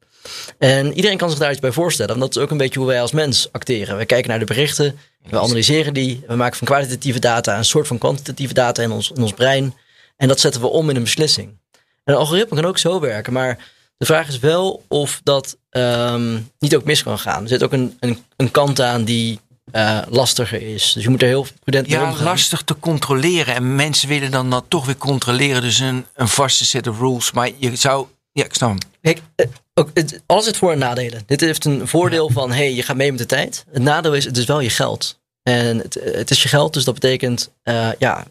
En iedereen kan zich daar iets bij voorstellen. Want dat is ook een beetje hoe wij als mens acteren. We kijken naar de berichten, we analyseren die. We maken van kwalitatieve data een soort van kwantitatieve data in ons, in ons brein. En dat zetten we om in een beslissing. En een algoritme kan ook zo werken. Maar De vraag is wel of dat ehm, niet ook mis kan gaan. Er zit ook een, een, een kant aan die eh, lastiger is. Dus je moet er heel prudent mee Ja, omgaan. lastig te controleren. En mensen willen dan dat toch weer controleren. Dus een, een vaste set of rules. Maar je zou... Ja, ik snap hem. Kijk, eh, ook, het, alles heeft voor- en nadelen. Dit heeft een voordeel van, hey, je gaat mee met de tijd. Het nadeel is, het is wel je geld. En het, het is je geld, dus dat betekent, eh, ja,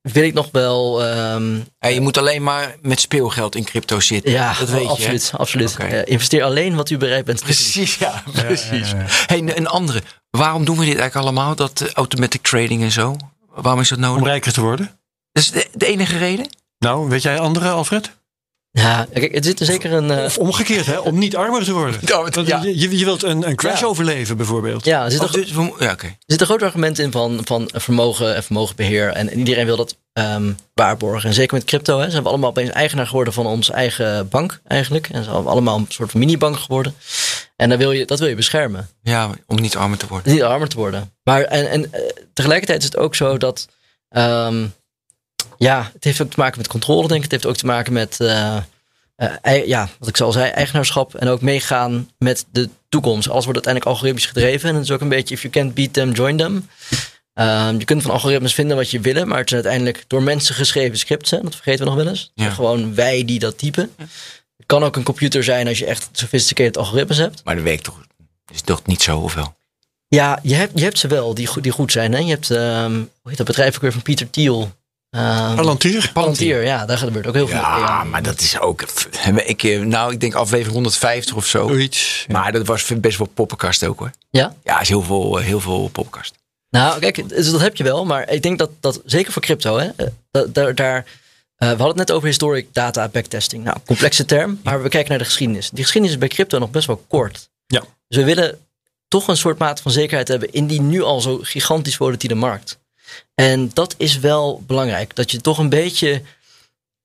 wil ik nog wel... ehm, Ja, je moet alleen maar met speelgeld in crypto zitten. ja, dat weet je. absoluut. absoluut. Oké. Eh, investeer alleen wat u bereid bent te doen. Precies, ja, precies. Hey, een- andere. Waarom doen we dit eigenlijk allemaal? Dat eh, automatic trading en zo? Waarom is dat Om nodig? rijker te worden. Dat is de, de enige reden? Nou, weet jij andere, Alfred? Ja, kijk, het zit er zeker een... eh, Of omgekeerd, hè? Om niet armer te worden. Ja, het- Want ja. Je, je wilt een, een crash Ja. overleven, bijvoorbeeld. ja, er zit, dus we- ja, oké. er zit een groot argument in van, van vermogen en vermogenbeheer. En, en iedereen wil dat ehm, waarborgen. En zeker met crypto hè, zijn we allemaal opeens eigenaar geworden van onze eigen bank eigenlijk. En zijn we allemaal een soort van minibank geworden. En dan wil je, dat wil je beschermen. Ja, om niet armer te worden. Niet armer te worden. Maar en, en eh, tegelijkertijd is het ook zo dat. ehm, ja, het heeft ook te maken met controle, denk ik. Het heeft ook te maken met. eh, eh, ja, wat ik al zei, eigenaarschap. En ook meegaan met de toekomst. Alles wordt uiteindelijk algoritmisch gedreven. En het is ook een beetje: if you can't beat them, join them. Ehm, je kunt van algoritmes vinden wat je wil, maar het zijn uiteindelijk door mensen geschreven scripts. Hè? Dat vergeten we nog wel eens. Ja. Gewoon wij die dat typen. Het kan ook een computer zijn als je echt sophisticated algoritmes hebt. Maar dat werkt toch, is toch niet zo of wel? Ja, je hebt, je hebt ze wel die, goed- die goed zijn. Hè? Je hebt, ehm, hoe heet dat bedrijf ook weer van Pieter Thiel? Ehm Palantir. Palantir, ja, daar gebeurt ook heel veel. Ja, maar dat is ook... Ik, eh, nou, ik denk aflevering 150 of zo. Zoiets. Maar dat was best wel poppenkast ook hoor. Ja? Ja, is heel veel, eh, heel veel poppenkast. Nou, kijk, dus dat heb je wel. Maar ik denk dat, dat zeker voor crypto, hè, eh, dat, daar, daar, eh, we hadden het net over historic data backtesting. Nou, complexe term, maar we kijken naar de geschiedenis. Die geschiedenis is bij crypto nog best wel kort. Ja. Dus we willen toch een soort mate van zekerheid hebben in die nu al zo gigantisch volatiele markt. En dat is wel belangrijk. Dat je toch een beetje.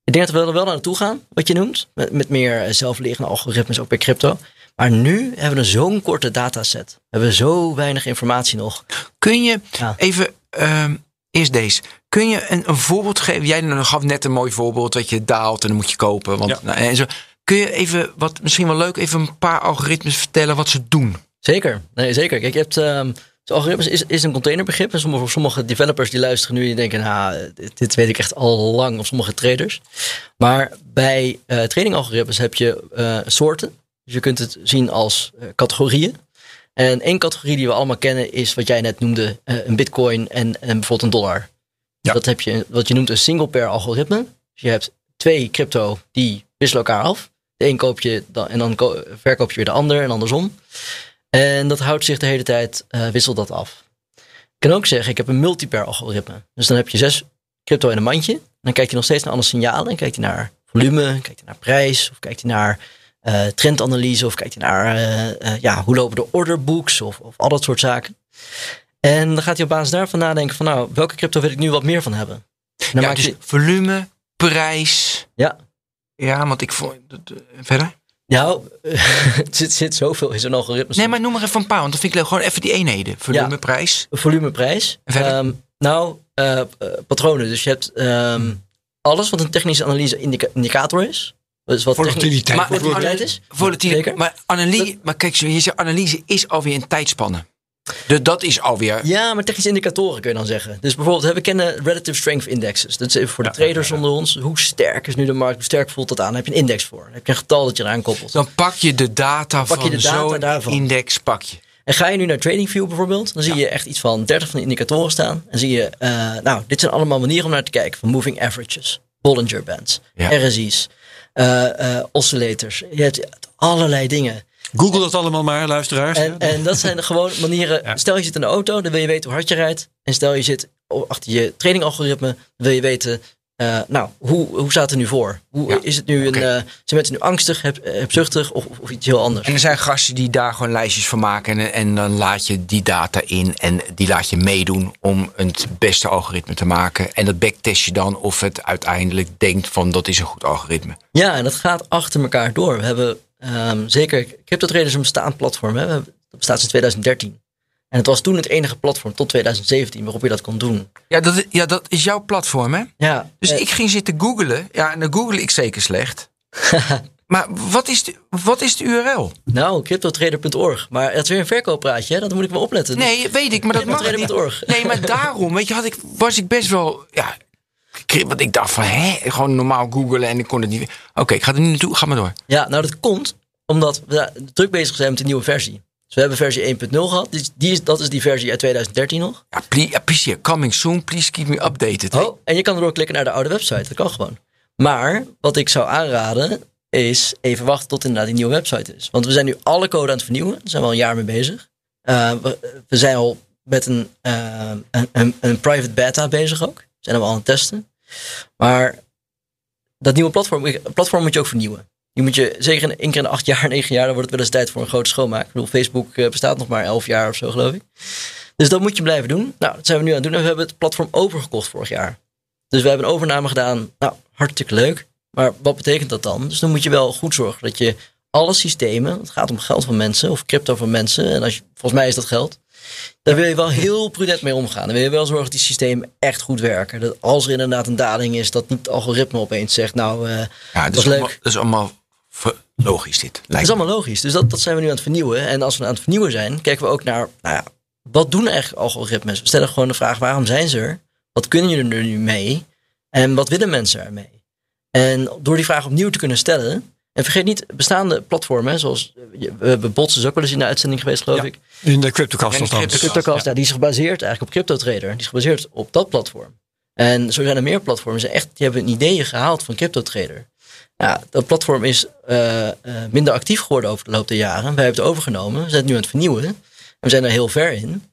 Ik denk dat we er wel naartoe gaan, wat je noemt. Met, met meer eh, zelflerende algoritmes ook bij crypto. Maar nu hebben we zo'n korte dataset. We hebben zo weinig informatie nog. Kun je Ja. even, ehm, eerst deze. Kun je een, een voorbeeld geven? Jij gaf net een mooi voorbeeld dat je daalt en dan moet je kopen. Want, Ja. nou, en zo. Kun je even, wat misschien wel leuk, even een paar algoritmes vertellen wat ze doen? Zeker, nee, zeker. Kijk, je hebt. ehm dus algoritmes is, is een containerbegrip. En sommige, voor sommige developers die luisteren nu, die denken, nou, dit, dit weet ik echt al lang. Of sommige traders. Maar bij eh tradingalgoritmes heb je eh, soorten. Dus je kunt het zien als eh, categorieën. En één categorie die we allemaal kennen is wat jij net noemde, een bitcoin en, en bijvoorbeeld een dollar. Ja. Dat heb je, wat je noemt een single pair algoritme. Dus je hebt twee crypto die wisselen elkaar af. De een koop je dan, en dan ko- verkoop je weer de ander en andersom. En dat houdt zich de hele tijd, eh, wisselt dat af. Ik kan ook zeggen, ik heb een multipair algoritme. Dus dan heb je zes crypto in een mandje. En dan kijkt hij nog steeds naar andere signalen. Dan kijkt hij naar volume, kijkt hij naar prijs, of kijkt hij naar eh, trendanalyse, of kijkt hij naar eh, ja, hoe lopen de orderbooks, of, of al dat soort zaken. En dan gaat hij op basis daarvan nadenken van nou, welke crypto wil ik nu wat meer van hebben? En dan ja, dus volume, prijs. ja, Ja, want ik vond... de- de- Verder? Nou, het zit, zit zoveel in zo'n algoritme. Nee, maar noem maar even een paar, want dan vind ik leuk. Gewoon even die eenheden. Volume, Ja. prijs. volumeprijs. Ehm, nou, eh, eh, patronen. Dus je hebt ehm, alles wat een technische analyse indica- indicator is. Dus wat Volatiliteit. Maar- volatiliteit is. Volatiele, Zeker. maar, analyse, maar kijk, je zegt analyse is alweer een tijdspanne. Dus dat is alweer... Ja, maar technische indicatoren kun je dan zeggen. Dus bijvoorbeeld, we kennen relative strength indexes. Dat is even voor de traders onder ons. Hoe sterk is nu de markt? Hoe sterk voelt dat aan? Daar heb je een index voor. Dan heb je een getal dat je eraan koppelt. Dan pak je de data Pak van zo'n index, pak je. En ga je nu naar TradingView bijvoorbeeld, dan zie je echt iets van 30 van de indicatoren staan. En zie je, eh, nou, dit zijn allemaal manieren om naar te kijken. Van moving averages, Bollinger Bands. RSI's, eh, eh, oscillators. Je hebt allerlei dingen. Google dat allemaal maar, luisteraars. En, en dat zijn gewoon manieren. Ja. Stel je zit in de auto, dan wil je weten hoe hard je rijdt. En stel je zit achter je tradingalgoritme, dan wil je weten. eh, nou, hoe, hoe staat het er nu voor? Hoe Ja. is het nu? Een, eh, zijn mensen nu angstig, heb, hebzuchtig of, of iets heel anders? En er zijn gasten die daar gewoon lijstjes van maken. En, en dan laat je die data in en die laat je meedoen om het beste algoritme te maken. En dat backtest je dan of het uiteindelijk denkt van dat is een goed algoritme. Ja, en dat gaat achter elkaar door. We hebben ehm, zeker, CryptoTrader is een bestaand platform. Hè? Dat bestaat sinds 2013. En het was toen het enige platform tot 2017 waarop je dat kon doen. Ja, dat, ja, dat is jouw platform hè? Ja, Dus eh, ik ging zitten googlen. Ja, en dan google ik zeker slecht. Maar wat is de, wat is de URL? Nou, cryptotrader.org. Maar dat is weer een verkooppraatje, hè? Dat moet ik wel opletten. Nee, weet ik, maar dat mag niet. Cryptotrader.org. Nee, maar daarom, weet je, had ik, was ik best wel, ja, want ik dacht van, hè, gewoon normaal googlen en ik kon het niet. Oké, ik ga er nu naartoe, ga maar door. Ja, nou dat komt omdat we druk bezig zijn met de nieuwe versie. Dus we hebben versie 1.0 gehad. Die, is- die is, dat is die versie uit 2013 nog. Ja, please, coming soon, please keep me updated. Oh, en je kan erdoor klikken naar de oude website. Dat kan gewoon. Maar wat ik zou aanraden is even wachten tot inderdaad die nieuwe website is. Want we zijn nu alle code aan het vernieuwen. Daar zijn we al een jaar mee bezig. Uh, we, we zijn al met een, uh, een, een, een private beta bezig ook. We zijn al aan het testen. Maar dat nieuwe platform, platform moet je ook vernieuwen. Die moet je zeker in één keer in acht jaar, negen jaar, dan wordt het wel eens tijd voor een grote schoonmaak. Ik bedoel, Facebook eh, bestaat nog maar elf jaar of zo, geloof ik. Dus dat moet je blijven doen. Nou, dat zijn we nu aan het doen. En we hebben het platform overgekocht vorig jaar. Dus we hebben een overname gedaan. Nou, hartstikke leuk. Maar wat betekent dat dan? Dus dan moet je wel goed zorgen dat je alle systemen, het gaat om geld van mensen of crypto van mensen. En als je, volgens mij is dat geld. Daar wil je wel heel prudent mee omgaan. Dan wil je wel zorgen dat die systemen echt goed werken. Dat als er inderdaad een daling is, dat niet het algoritme opeens zegt, nou, uh, ja, dat, is leuk. Allemaal, dat is allemaal logisch dit. Dat is allemaal logisch. Dus dat, dat zijn we nu aan het vernieuwen. En als we aan het vernieuwen zijn, kijken we ook naar, nou ja, wat doen eigenlijk algoritmes? We stellen gewoon de vraag, waarom zijn ze er? Wat kunnen jullie er nu mee? En wat willen mensen ermee? En door die vraag opnieuw te kunnen stellen. En vergeet niet, bestaande platformen, zoals we hebben Bots is ook wel eens in de uitzending geweest, geloof Ja, ik. In de CryptoCast En de althans. Cryptocast. Ja. die is gebaseerd eigenlijk op CryptoTrader. Die is gebaseerd op dat platform. En zo zijn er meer platforms. Die, echt, die hebben een ideeën gehaald van CryptoTrader. Ja, dat platform is uh, uh, minder actief geworden over de loop der jaren. Wij hebben het overgenomen. We zijn het nu aan het vernieuwen. En we zijn er heel ver in.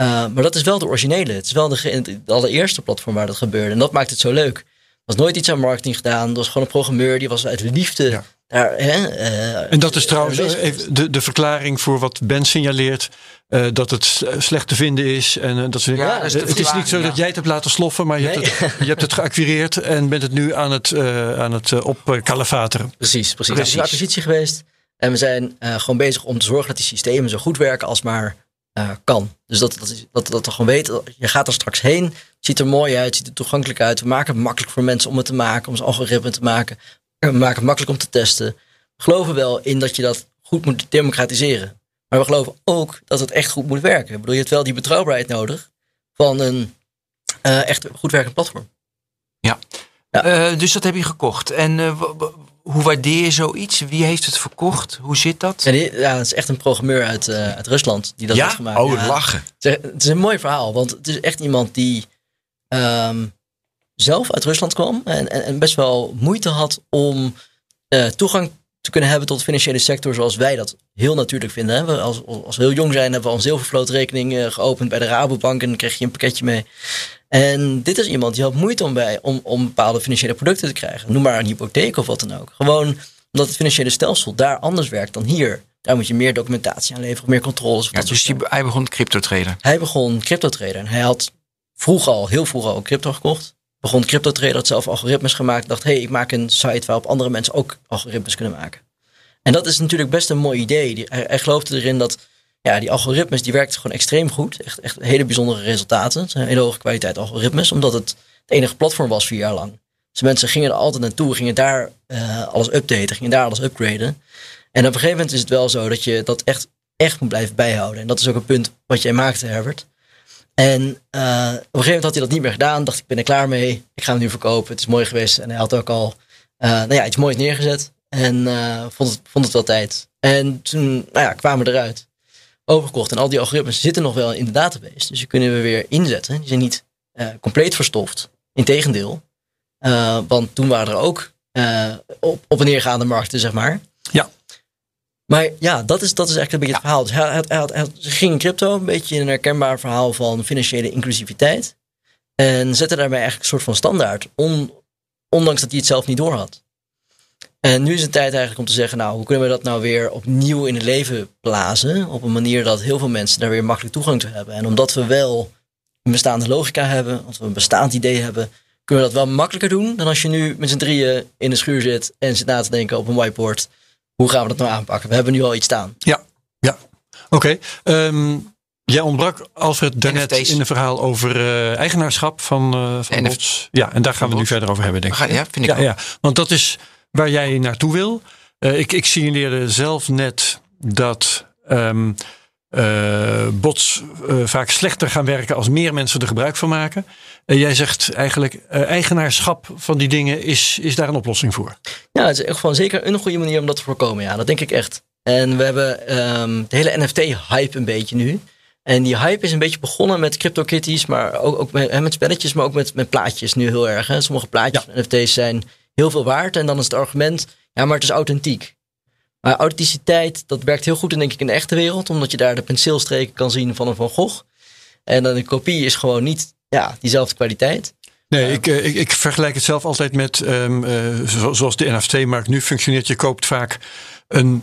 Uh, maar dat is wel de originele. Het is wel de, de, allereerste platform waar dat gebeurde. En dat maakt het zo leuk. Er was nooit iets aan marketing gedaan. Er was gewoon een programmeur. Die was uit liefde Ja. Daar. Hè, En dat is trouwens even de, de verklaring voor wat Ben signaleert. eh, dat het slecht te vinden is. En eh, dat ze, Ja, dat is het is niet zo ja. dat jij het hebt laten sloffen, maar je, Nee. hebt, het, je hebt het geacquireerd en bent het nu aan het, eh aan het eh, opkalefateren. Precies, precies. Het is een acquisitie geweest. En we zijn eh, gewoon bezig om te zorgen dat die systemen zo goed werken als maar eh, kan. Dus dat, dat, is- dat, dat we gewoon weten, je gaat er straks heen. Het ziet er mooi uit, ziet er toegankelijk uit. We maken het makkelijk voor mensen om het te maken, om zijn algoritme te maken. We maken het makkelijk om te testen. We geloven wel in dat je dat goed moet democratiseren. Maar we geloven ook dat het echt goed moet werken. Ik bedoel, je hebt wel die betrouwbaarheid nodig van een eh, echt goed werkend platform. Ja. Eh, dus dat heb je gekocht. En eh, hoe waardeer je zoiets? Wie heeft het verkocht? Hoe zit dat? Die- ja, het is echt een programmeur uit, uit Rusland die dat heeft gemaakt. Oh, Ja. lachen. Het is- Het is een mooi verhaal, want het is echt iemand die ehm, zelf uit Rusland kwam en, en, en best wel moeite had om eh, toegang te kunnen hebben tot de financiële sector zoals wij dat heel natuurlijk vinden. Hè. We als, als we heel jong zijn hebben we al een zilvervlootrekening eh, geopend bij de Rabobank en dan kreeg je een pakketje mee. En dit is iemand die had moeite om, bij, om, om bepaalde financiële producten te krijgen. Noem maar een hypotheek of wat dan ook. Gewoon omdat het financiële stelsel daar anders werkt dan hier. Daar moet je meer documentatie aan leveren, meer controles. Ja, dus die, hij begon crypto traden. hij begon crypto traden. En hij had vroeg al, heel vroeg al, crypto gekocht. Begon crypto traden, had zelf algoritmes gemaakt. Dacht, hey, ik maak een site waarop andere mensen ook algoritmes kunnen maken. En dat is natuurlijk best een mooi idee. Hij, geloofde erin dat ja, die algoritmes, die werkten gewoon extreem goed. Echt, echt hele bijzondere resultaten. Het hele hoge kwaliteit algoritmes, omdat het het enige platform was vier jaar lang. Dus mensen gingen er altijd naartoe, gingen daar eh, alles updaten, gingen daar alles upgraden. En op een gegeven moment is het wel zo dat je dat echt, echt moet blijven bijhouden. En dat is ook een punt wat jij maakte, Herbert. En eh, op een gegeven moment had hij dat niet meer gedaan. Dacht ik ben er klaar mee. Ik ga hem nu verkopen. Het is mooi geweest. En hij had ook al eh, nou ja, iets moois neergezet. En eh, vond, het, vond het wel tijd. En toen nou ja, kwamen we eruit. Overgekocht. En al die algoritmes zitten nog wel in de database. Dus die kunnen we weer inzetten. Die zijn niet compleet verstoft. Integendeel. Want toen waren er ook op, op en neergaande markten, zeg maar. Ja. Maar ja, dat is, dat is eigenlijk een beetje het verhaal. Dus hij, ging in crypto, een beetje een herkenbaar verhaal van financiële inclusiviteit. En zette daarmee eigenlijk een soort van standaard. On, ondanks dat hij het zelf niet doorhad. En nu is het tijd eigenlijk om te zeggen, nou, hoe kunnen we dat nou weer opnieuw in het leven blazen? Op een manier dat heel veel mensen daar weer makkelijk toegang toe hebben. En omdat we wel een bestaande logica hebben, omdat we een bestaand idee hebben, kunnen we dat wel makkelijker doen dan als je nu met z'n drieën in de schuur zit en zit na te denken op een whiteboard. Hoe gaan we dat nou aanpakken? We hebben nu al iets staan. Ja, ja. Oké. Ehm, jij ontbrak, Alfred, daarnet NFT's. in een verhaal over eh, eigenaarschap van, eh van Bots. Ja, en daar gaan we nu verder over hebben, denk Ga- ik. ja, vind ik ja, ook. ja, want dat is waar jij naartoe wil. Eh, ik, ik signaleerde zelf net dat ehm, eh, bots eh, vaak slechter gaan werken als meer mensen er gebruik van maken. En jij zegt eigenlijk, eh, eigenaarschap van die dingen is, is daar een oplossing voor. Ja, het is echt gewoon zeker een goede manier om dat te voorkomen. Ja, dat denk ik echt. En we hebben ehm, de hele NFT-hype een beetje nu. En die hype is een beetje begonnen met CryptoKitties, maar ook, ook met, met spelletjes, maar ook met, met plaatjes nu heel erg. Hè. Sommige plaatjes van NFT's zijn heel veel waard. En dan is het argument, ja, maar het is authentiek. Maar authenticiteit, dat werkt heel goed in, denk ik, in de echte wereld. Omdat je daar de penseelstreken kan zien van een Van Gogh. En dan een kopie is gewoon niet ja, diezelfde kwaliteit. Nee, ik, eh, ik, ik vergelijk het zelf altijd met ehm, eh, zo- zoals de NFT-markt nu functioneert. Je koopt vaak een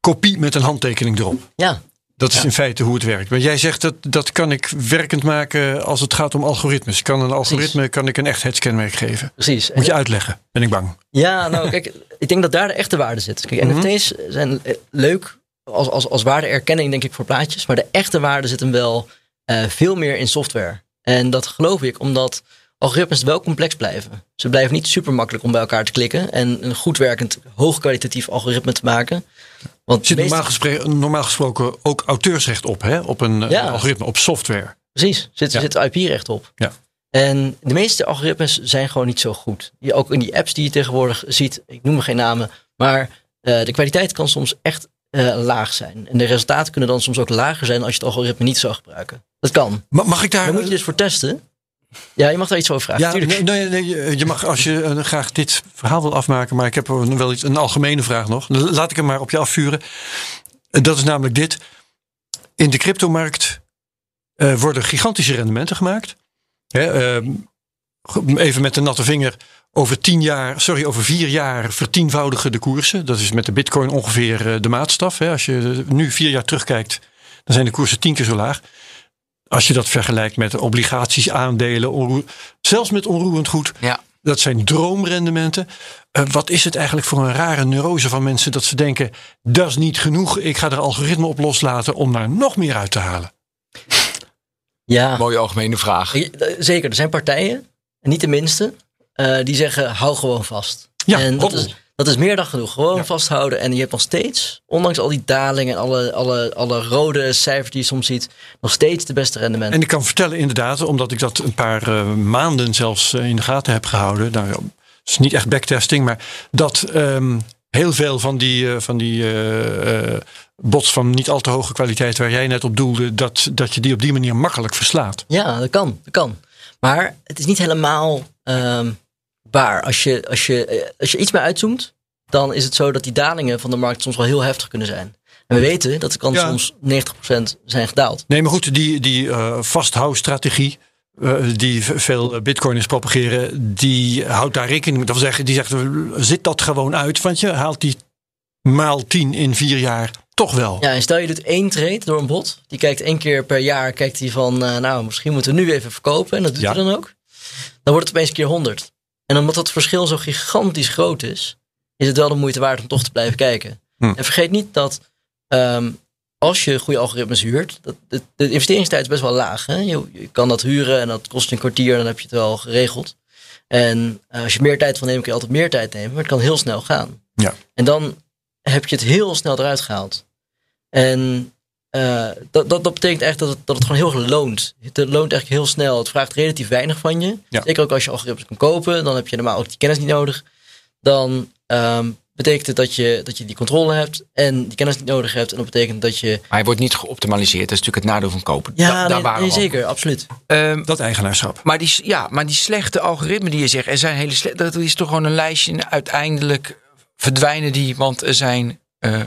kopie met een handtekening erop. Ja, Dat is in feite hoe het werkt. Maar jij zegt dat dat kan ik werkend maken als het gaat om algoritmes. Kan een algoritme kan ik een echtheidskenmerk geven? precies. Moet je uitleggen, ben ik bang. Ja, nou kijk, ik denk dat daar de echte waarde zit. Kijk, Mhm. NFT's zijn eh, leuk als, als, als waardeerkenning, denk ik, voor plaatjes. Maar de echte waarde zit hem wel eh, veel meer in software. En dat geloof ik omdat algoritmes wel complex blijven. Ze blijven niet super makkelijk om bij elkaar te klikken. En een goed werkend, hoogkwalitatief algoritme te maken. Want Zit normaal, gespre- normaal gesproken ook auteursrecht op, hè? op een eh, Ja. algoritme, op software. Precies, zit, Ja. zit IP-recht op. Ja. En de meeste algoritmes zijn gewoon niet zo goed. Je, ook in die apps die je tegenwoordig ziet, ik noem er geen namen, maar eh, de kwaliteit kan soms echt eh, laag zijn. En de resultaten kunnen dan soms ook lager zijn als je het algoritme niet zou gebruiken. Dat kan. Ma- Mag ik daar... Daar moet je dus voor testen. Ja, je mag daar iets over vragen. Ja, tuurlijk. nee, nee, nee, je- mag als je eh, graag dit verhaal wil afmaken, maar ik heb wel iets, een algemene vraag nog. Laat ik hem maar op je afvuren. En Dat is namelijk dit. In de cryptomarkt eh, worden gigantische rendementen gemaakt. Hè, ehm, even met de natte vinger. Over tien jaar, sorry, over vier jaar vertienvoudigen de koersen. Dat is met de bitcoin ongeveer eh, de maatstaf. Hè. Als je nu vier jaar terugkijkt, dan zijn de koersen tien keer zo laag. Als je dat vergelijkt met obligaties, aandelen, onroer- zelfs met onroerend goed. Ja. Dat zijn droomrendementen. Eh, wat is het eigenlijk voor een rare neurose van mensen dat ze denken: dat is niet genoeg. Ik ga er algoritme op loslaten om daar nog meer uit te halen. Ja, Mooie algemene vraag. Zeker. Er zijn partijen, en niet de minste, eh, die zeggen hou gewoon vast. Ja, en dat is, dat is meer dan genoeg. Gewoon Ja. vasthouden. En je hebt nog steeds, ondanks al die dalingen en alle, alle, alle rode cijfers die je soms ziet, nog steeds de beste rendementen. En ik kan vertellen, inderdaad, omdat ik dat een paar eh, maanden zelfs eh, in de gaten heb gehouden. Nou, het is niet echt backtesting, maar dat ehm, heel veel van die, eh, van die bots van niet al te hoge kwaliteit waar jij net op doelde, dat, dat je die op die manier makkelijk verslaat. Ja, dat kan. Dat kan. Maar het is niet helemaal ehm, waar. Als je, als, je, eh, als je iets meer uitzoomt, dan is het zo dat die dalingen van de markt soms wel heel heftig kunnen zijn. En we weten dat de kans Ja. soms 90% zijn gedaald. Nee, maar goed, die, die eh vasthoudstrategie. eh, die veel bitcoiners propageren, die houdt daar rekening mee. Dat wil zeggen, die zegt, zit dat gewoon uit, want je haalt die maal 10 in vier jaar toch wel. Ja, en stel je doet één trade door een bot. Die kijkt één keer per jaar, kijkt hij van, nou, misschien moeten we nu even verkopen. En dat doet Ja. hij dan ook. Dan wordt het opeens keer 100. En omdat dat verschil zo gigantisch groot is, is het wel de moeite waard om toch te blijven kijken. Hm. En vergeet niet dat ehm, als je goede algoritmes huurt, dat, de, de investeringstijd is best wel laag. Hè? Je, je kan dat huren en dat kost een kwartier, dan heb je het wel geregeld. En eh, als je meer tijd wil nemen, kun je altijd meer tijd nemen. Maar het kan heel snel gaan. Ja. En dan heb je het heel snel eruit gehaald. En eh, dat, dat, dat betekent echt dat het, dat het gewoon heel erg loont. Het loont eigenlijk heel snel. Het vraagt relatief weinig van je. Ja. Zeker ook als je algoritmes kan kopen. Dan heb je normaal ook die kennis niet nodig. Dan ehm, betekent het dat je, dat je die controle hebt. En die kennis niet nodig hebt. En dat betekent dat je... Maar hij wordt niet geoptimaliseerd. Dat is natuurlijk het nadeel van kopen. Ja, Da- daar nee, waren nee, we al. zeker. Absoluut. Ehm, Dat eigenaarschap. maar, die, ja, maar die slechte algoritmen die je zegt, er zijn hele slechte. Dat is toch gewoon een lijstje. en Uiteindelijk verdwijnen die, want er zijn eh,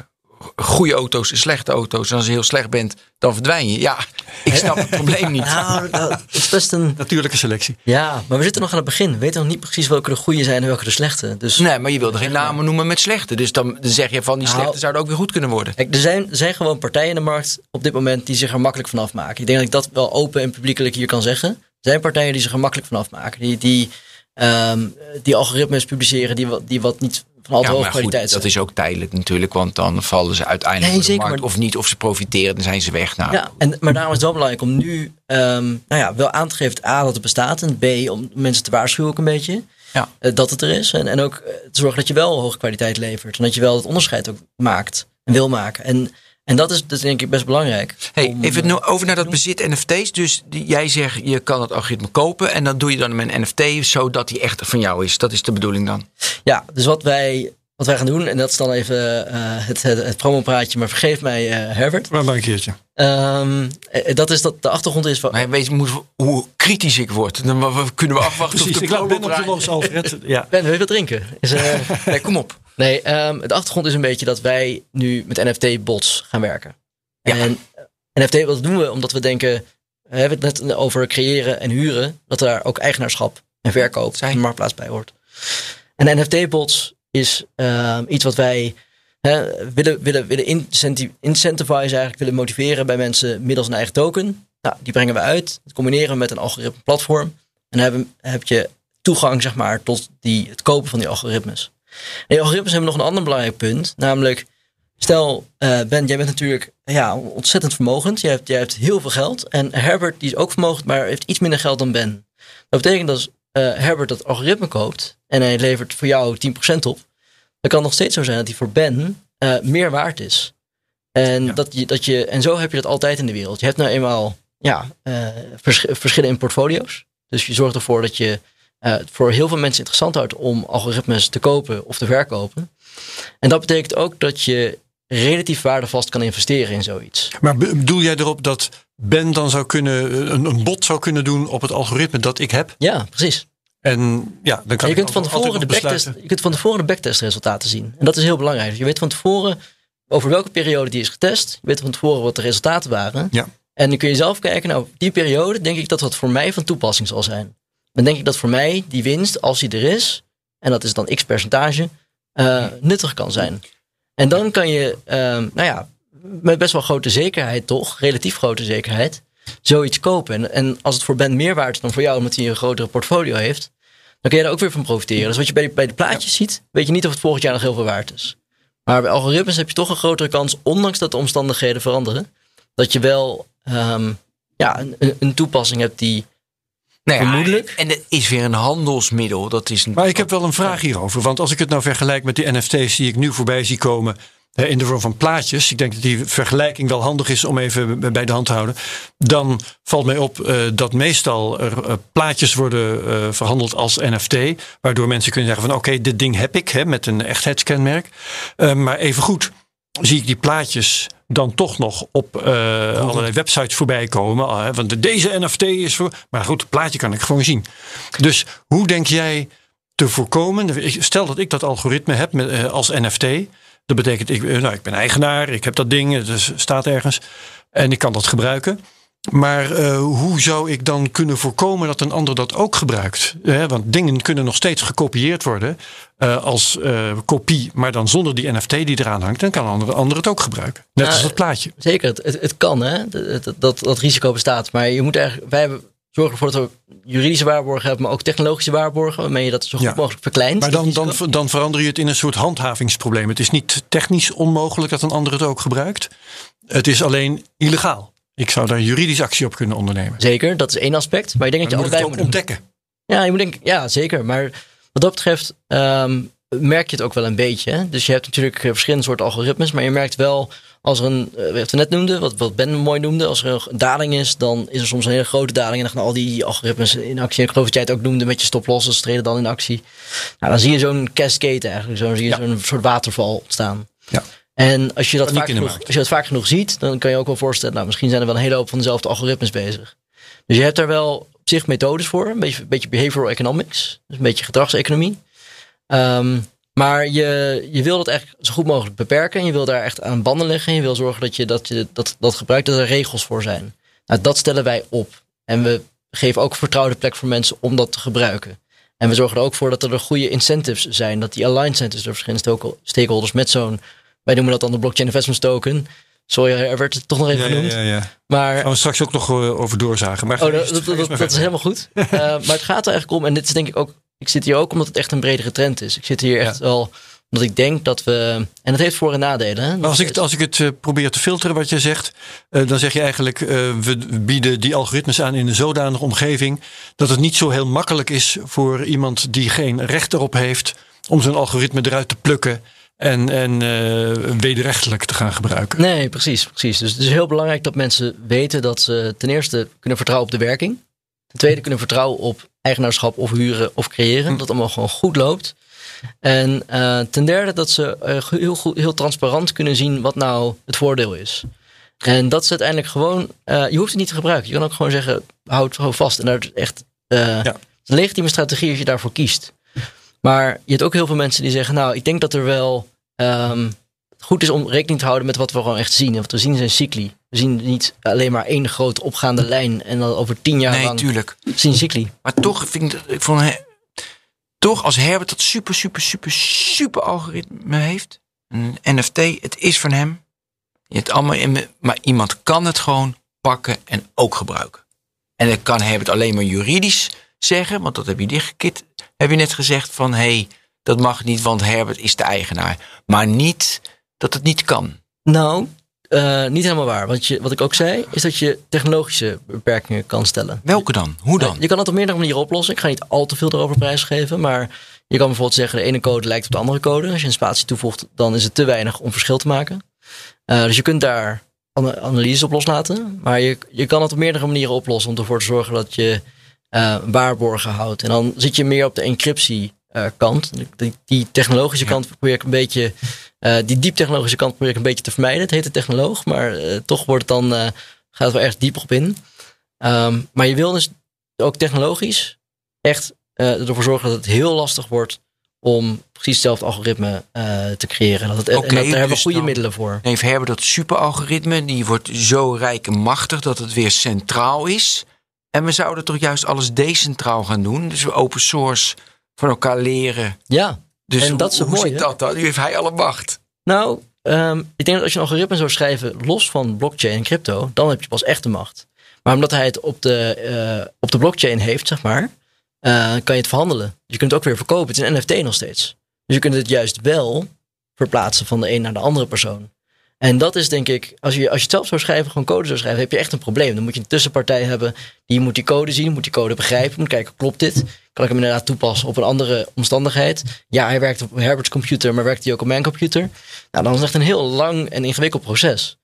goede auto's en slechte auto's. En als je heel slecht bent, dan verdwijn je. Ja, ik snap het probleem niet. Nou, dat is best een... Natuurlijke selectie. Ja, maar we zitten nog aan het begin. We weten nog niet precies welke de goede zijn en welke de slechte. Dus Nee, maar je wilde geen namen noemen met slechte. Dus dan, zeg je van die Nou, slechte zouden ook weer goed kunnen worden. Kijk, er zijn, zijn gewoon partijen in de markt op dit moment die zich er makkelijk van afmaken. Ik denk dat ik dat wel open en publiekelijk hier kan zeggen. Er zijn partijen die zich er makkelijk van afmaken. Die, die, ehm, die algoritmes publiceren die wat, die wat niet Ja, maar goed, dat is ook tijdelijk natuurlijk. Want dan vallen ze uiteindelijk Nee, de markt. maar- Of niet, of ze profiteren, dan zijn ze weg. Nou, Ja, en, maar daarom is het wel belangrijk om nu ehm, nou ja, wel aan te geven A dat het bestaat. En B om mensen te waarschuwen ook een beetje. Ja. eh, dat het er is. En, en ook eh, te zorgen dat je wel hoge kwaliteit levert. En dat je wel het onderscheid ook maakt en wil maken. En, en dat is, dat is denk ik best belangrijk. Hey, om, even eh, over naar dat bezit NFT's. Dus die- jij zegt je kan het algoritme kopen en dan doe je dan met een NFT zodat die echt van jou is. Dat is de bedoeling dan. Ja, dus wat wij, wat wij gaan doen, en dat is dan even eh, het, het, het promopraatje, maar vergeef mij eh, Herbert. Maar maar een keertje. Ehm, eh, dat is dat de achtergrond is van. Maar wees moet, hoe kritisch ik word. Dan kunnen we afwachten Precies, of de ik laat Ben op promo je los, Alfred. Ja. Ben, wil je wat drinken? Is, eh, Nee, kom op. nee, ehm, de achtergrond is een beetje dat wij nu met NFT-bots gaan werken. Ja. En eh, NFT, wat doen we? Omdat we denken, we hebben het net over creëren en huren, dat daar ook eigenaarschap en verkoop Zijn. en marktplaats bij hoort. En NFT-bots is ehm, iets wat wij hè, willen, willen, willen incenti- incentivize, eigenlijk willen motiveren bij mensen middels een eigen token. Nou, die brengen we uit, dat combineren we met een algoritme platform. En dan heb, heb je toegang zeg maar, tot die, het kopen van die algoritmes. En die algoritmes hebben nog een ander belangrijk punt, namelijk Stel, eh, Ben, jij bent natuurlijk ja, ontzettend vermogend. Jij hebt, jij hebt heel veel geld. En Herbert die is ook vermogend, maar heeft iets minder geld dan Ben. Dat betekent dat als eh, Herbert dat algoritme koopt en hij levert voor jou 10% op, dan kan het nog steeds zo zijn dat hij voor Ben eh, meer waard is. En, dat je, dat je, en zo heb je dat altijd in de wereld. Je hebt nou eenmaal ja, vers- verschillen in portfolio's. Dus je zorgt ervoor dat je eh, het voor heel veel mensen interessant houdt om algoritmes te kopen of te verkopen. En dat betekent ook dat je relatief waardevast kan investeren in zoiets. Maar be- bedoel jij erop dat Ben dan zou kunnen, een, een bot zou kunnen doen op het algoritme dat ik heb? Ja, precies. En ja, dan En kan je kunt van tevoren de backtest, je kunt van tevoren de backtestresultaten zien. En dat is heel belangrijk. Je weet van tevoren over welke periode die is getest. Je weet van tevoren wat de resultaten waren. Ja. En dan kun je zelf kijken, nou, die periode denk ik dat dat voor mij van toepassing zal zijn. Dan denk ik dat voor mij die winst, als die er is, en dat is dan x percentage, eh, nuttig kan zijn. En dan kan je, ehm, nou ja, met best wel grote zekerheid toch, relatief grote zekerheid, zoiets kopen. En, als het voor Ben meer waard is dan voor jou, omdat hij een grotere portfolio heeft, dan kun je daar ook weer van profiteren. Dus wat je bij, de- bij de plaatjes ziet, weet je niet of het volgend jaar nog heel veel waard is. Maar bij algoritmes heb je toch een grotere kans, ondanks dat de omstandigheden veranderen, dat je wel ehm, ja, een- een toepassing hebt die. Vermoedelijk. En het is weer een handelsmiddel. Dat is een, Maar ik heb wel een vraag hierover. Want als ik het nou vergelijk met die NFT's die ik nu voorbij zie komen. In de vorm van plaatjes. Ik denk dat die vergelijking wel handig is om even bij de hand te houden. Dan valt mij op eh, dat meestal er eh, plaatjes worden eh, verhandeld als NFT. Waardoor mensen kunnen zeggen van oké, dit ding heb ik hè, met een echtheidskenmerk. Maar evengoed zie ik die plaatjes dan toch nog op eh, allerlei websites voorbij komen. Hè, Want deze NFT is voor. Maar goed, het plaatje kan ik gewoon zien. Dus hoe denk jij te voorkomen? Stel dat ik dat algoritme heb met, eh, als NFT. Dat betekent, ik, nou, ik ben eigenaar, ik heb dat ding, het staat ergens. En ik kan dat gebruiken. Maar eh, hoe zou ik dan kunnen voorkomen dat een ander dat ook gebruikt? Eh, want dingen kunnen nog steeds gekopieerd worden eh, als kopie, maar dan zonder die NFT die eraan hangt. Dan kan een ander, ander het ook gebruiken. Net als dat plaatje. Zeker, het, het, het kan, hè? Dat, dat, risico bestaat. Maar je moet eigenlijk, wij hebben, zorgen ervoor dat we juridische waarborgen hebben, maar ook technologische waarborgen, waarmee je dat zo goed Ja. mogelijk verkleint. Maar dan, dan, dan verander je het in een soort handhavingsprobleem. Het is niet technisch onmogelijk dat een ander het ook gebruikt. Het is alleen illegaal. Ik zou daar juridisch actie op kunnen ondernemen. Zeker, dat is één aspect. Maar ik denk dat moet je het allebei ook moet doen. ontdekken. Ja, je moet denken, ja, zeker. Maar wat dat betreft ehm, merk je het ook wel een beetje. Hè? Dus je hebt natuurlijk eh, verschillende soorten algoritmes, maar je merkt wel als er een, eh, wat we net noemden, wat, wat Ben mooi noemde, als er een daling is, dan is er soms een hele grote daling en dan gaan al die algoritmes in actie. En ik geloof dat jij het ook noemde met je stoplosses, treden dan in actie. Nou, dan zie je zo'n cascade eigenlijk, zo zie je Ja. zo'n soort waterval ontstaan. Ja. En als je, dat vaak genoeg, als je dat vaak genoeg ziet, dan kan je ook wel voorstellen, nou, misschien zijn er wel een hele hoop van dezelfde algoritmes bezig. Dus je hebt daar wel op zich methodes voor, een beetje, een beetje behavioral economics, dus een beetje gedragseconomie. Ehm, maar je, je wil dat echt zo goed mogelijk beperken en je wil daar echt aan banden leggen. En je wil zorgen dat je dat, je dat, dat gebruikt, dat er regels voor zijn. Nou, dat stellen wij op. En we geven ook vertrouwde plek voor mensen om dat te gebruiken. En we zorgen er ook voor dat er goede incentives zijn, dat die aligned zijn tussen de verschillende stakeholders met zo'n, wij noemen dat dan de blockchain investment token. Sorry, er werd het toch nog even Ja, genoemd. ja, ja. Maar Gaan we straks ook nog eh, over doorzagen. Maar Oh, dat, dat, dat, is helemaal goed. Eh, maar het gaat er eigenlijk om, en dit is denk ik ook, ik zit hier ook omdat het echt een bredere trend is. Ik zit hier echt wel Omdat ik denk dat we. En dat heeft voor- en nadelen. Hè? Als ik, het- als ik het eh, probeer te filteren wat je zegt, dan zeg je eigenlijk: we bieden die algoritmes aan in een zodanige omgeving dat het niet zo heel makkelijk is voor iemand die geen recht erop heeft om zo'n algoritme eruit te plukken en, en eh, wederrechtelijk te gaan gebruiken. Nee, precies, precies. Dus het is heel belangrijk dat mensen weten dat ze ten eerste kunnen vertrouwen op de werking. Ten tweede kunnen vertrouwen op eigenaarschap of huren of creëren. Dat het allemaal gewoon goed loopt. En eh, ten derde dat ze eh, heel, goed, heel transparant kunnen zien wat nou het voordeel is. En dat is uiteindelijk gewoon, je hoeft het niet te gebruiken. Je kan ook gewoon zeggen, houd het gewoon vast. En daar is echt Ja. een legitieme strategie als je daarvoor kiest. Maar je hebt ook heel veel mensen die zeggen, nou, ik denk dat er wel ehm, goed is om rekening te houden met wat we gewoon echt zien. En wat we zien zijn cycli. We zien niet alleen maar één grote opgaande lijn en dan over tien jaar Nee, lang tuurlijk. zien cycli. Maar toch vind ik, ik vond, he- toch als Herbert dat super, super, super, super algoritme heeft, een NFT, het is van hem. Je hebt allemaal in, maar iemand kan het gewoon pakken en ook gebruiken. En dat kan Herbert alleen maar juridisch zeggen, want dat heb je dichtgekit. Heb je net gezegd van, hé, hey, dat mag niet, want Herbert is de eigenaar. Maar niet dat het niet kan. Nou, eh, niet helemaal waar. Want je, wat ik ook zei, is dat je technologische beperkingen kan stellen. Welke dan? Hoe dan? Je kan het op meerdere manieren oplossen. Ik ga niet al te veel erover prijsgeven. Maar je kan bijvoorbeeld zeggen, de ene code lijkt op de andere code. Als je een spatie toevoegt, dan is het te weinig om verschil te maken. Eh, dus je kunt daar ana- analyses op loslaten. Maar je, je kan het op meerdere manieren oplossen om ervoor te zorgen dat je eh, waarborgen houdt. En dan zit je meer op de encryptie eh, kant. Die, die technologische kant probeer ik een beetje, eh, die diep technologische kant probeer ik een beetje te vermijden. Het heet de technoloog, maar eh, toch wordt het dan, eh, gaat het wel erg dieper op in. Ehm, maar je wil dus ook technologisch echt eh, ervoor zorgen dat het heel lastig wordt om precies hetzelfde algoritme eh, te creëren. Dat het, en dat, daar hebben we dus goede dan- middelen voor. heeft Herbert dat superalgoritme, die wordt zo rijk en machtig dat het weer centraal is. En we zouden toch juist alles decentraal gaan doen. Dus we open source van elkaar leren. Ja, Dus En dat is het hoe mooie, zit dat dan? Nu heeft hij alle macht. Nou, ehm, ik denk dat als je een algoritme zou schrijven los van blockchain en crypto, dan heb je pas echt de macht. Maar omdat hij het op de, eh, op de blockchain heeft, zeg maar, eh, kan je het verhandelen. Je kunt het ook weer verkopen. Het is een NFT nog steeds. Dus je kunt het juist wel verplaatsen van de een naar de andere persoon. En dat is denk ik, als je, als je het zelf zou schrijven, gewoon code zou schrijven, heb je echt een probleem. Dan moet je een tussenpartij hebben, die moet die code zien, moet die code begrijpen, moet kijken, klopt dit? Kan ik hem inderdaad toepassen op een andere omstandigheid? Ja, hij werkt op Herbert's computer, maar werkt hij ook op mijn computer? Nou, dan is het echt een heel lang en ingewikkeld proces.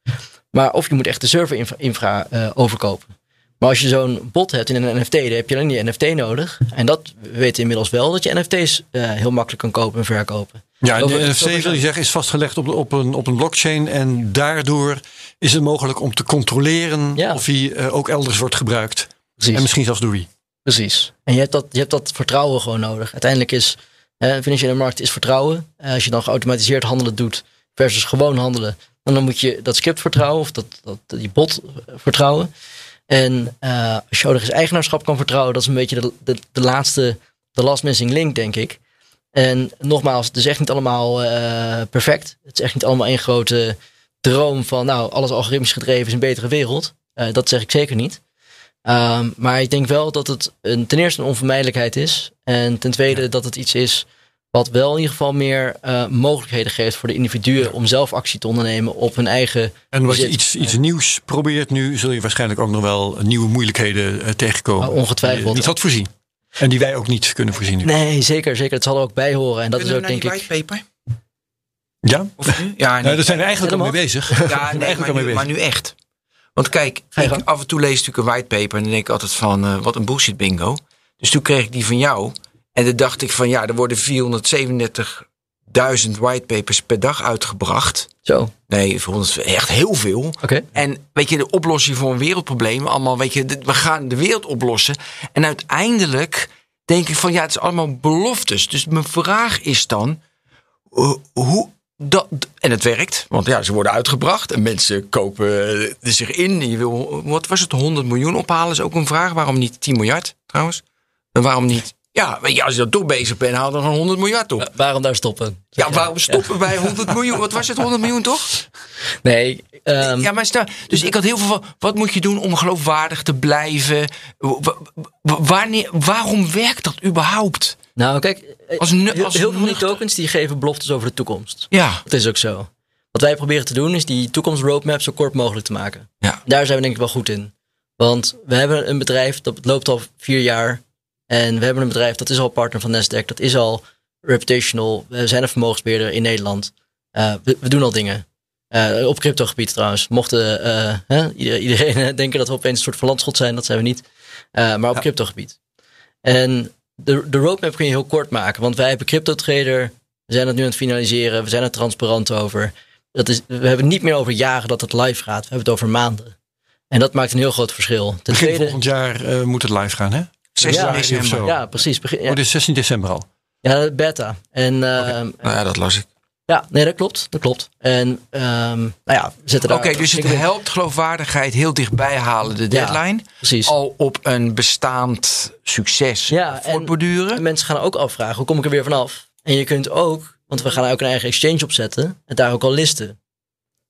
Maar of je moet echt de server-infra infra, eh, overkopen. Maar als je zo'n bot hebt in een NFT, dan heb je alleen die NFT nodig. En dat we weten inmiddels wel, dat je NFT's eh, heel makkelijk kan kopen en verkopen. Ja, en de over- wil je zeggen is vastgelegd op, op, een, op een blockchain. En daardoor is het mogelijk om te controleren Ja. of hij eh, ook elders wordt gebruikt. Precies. En misschien zelfs door wie. Precies. En je hebt dat, je hebt dat vertrouwen gewoon nodig. Uiteindelijk is financiële markt is vertrouwen. Eh, als je dan geautomatiseerd handelen doet versus gewoon handelen, dan, dan moet je dat script vertrouwen of dat, dat, die bot vertrouwen. En eh, als je eens eigenaarschap kan vertrouwen, dat is een beetje de, de, de laatste, de last missing link, denk ik. En nogmaals, het is echt niet allemaal eh, perfect. Het is echt niet allemaal één grote droom van, nou, alles algoritmisch gedreven is een betere wereld. Eh, dat zeg ik zeker niet. Ehm, maar ik denk wel dat het een, ten eerste een onvermijdelijkheid is. En ten tweede dat het iets is wat wel in ieder geval meer eh, mogelijkheden geeft voor de individuen om zelf actie te ondernemen op hun eigen. En wat je iets, iets nieuws probeert nu, zul je waarschijnlijk ook nog wel nieuwe moeilijkheden eh, tegenkomen. Oh, ongetwijfeld. Die je niet had voorzien. En die wij ook niet kunnen voorzien nu. Nee, zeker, zeker. Het zal er ook bij horen. En dat is ook denk ik. whitepaper? Ja? Of nu? Ja, Nou, daar zijn we eigenlijk al mee bezig. Ja, nee, maar, al mee nu, bezig. maar nu echt. Want kijk, ik, af en toe lees ik natuurlijk een whitepaper en dan denk ik altijd van, eh, wat een bullshit bingo. Dus toen kreeg ik die van jou. En dan dacht ik van, ja, er worden 437.000 whitepapers per dag uitgebracht. Zo, oké. Nee, 400 echt heel veel. En weet je, de oplossing voor een wereldprobleem, allemaal, weet je, we gaan de wereld oplossen. En uiteindelijk denk ik van, ja, het is allemaal beloftes. Dus mijn vraag is dan, eh, hoe dat, en het werkt, want ja, ze worden uitgebracht en mensen kopen er zich in. Je wil, wat was het, 100 miljoen ophalen is ook een vraag. Waarom niet 10 miljard trouwens? En waarom niet? Ja, weet je, als je dan toch bezig bent, haal dan gewoon 100 miljard op. Waarom daar stoppen? Ja, waarom stoppen bij 100 miljoen? Wat was het, 100 miljoen toch? Nee, ehm, Ja, maar stel, dus ik had heel veel van, wat moet je doen om geloofwaardig te blijven? Wa- wa- wa- Wanneer, waarom werkt dat überhaupt? Nou, kijk, eh, Als heel, als heel veel van die tokens die geven beloftes over de toekomst. Ja, Dat is ook zo. Wat wij proberen te doen is die toekomstroadmap zo kort mogelijk te maken. Ja. Daar zijn we denk ik wel goed in. Want we hebben een bedrijf dat loopt al vier jaar. En we hebben een bedrijf dat is al partner van Nasdaq. Dat is al reputational. We zijn een vermogensbeheerder in Nederland. Eh, we, we doen al dingen. Eh, op cryptogebied trouwens. Mochten eh, hè, ieder- iedereen denken dat we opeens een soort van landschot zijn. Dat zijn we niet. Maar op Ja. cryptogebied. En de, de roadmap kun je heel kort maken. Want wij hebben crypto trader. We zijn het nu aan het finaliseren. We zijn er transparant over. Dat is, we hebben het niet meer over jaren dat het live gaat. We hebben het over maanden. En dat maakt een heel groot verschil. Ten tweede, volgend jaar moet het live gaan, hè? 16 Ja, december. ja, precies. Begin, ja, Oh, dit is 16 december al. ja, beta. En uh, Nou ja, dat las ik. ja, nee, dat klopt. Dat klopt. En um, nou ja, we zitten daar. Oké, dus het helpt geloofwaardigheid heel dichtbij halen, de Ja, deadline. precies. Al op een bestaand succes Ja, en- voortborduren. En mensen gaan ook afvragen, hoe kom ik er weer vanaf? En je kunt ook, want we gaan ook een eigen exchange opzetten. En daar ook al listen.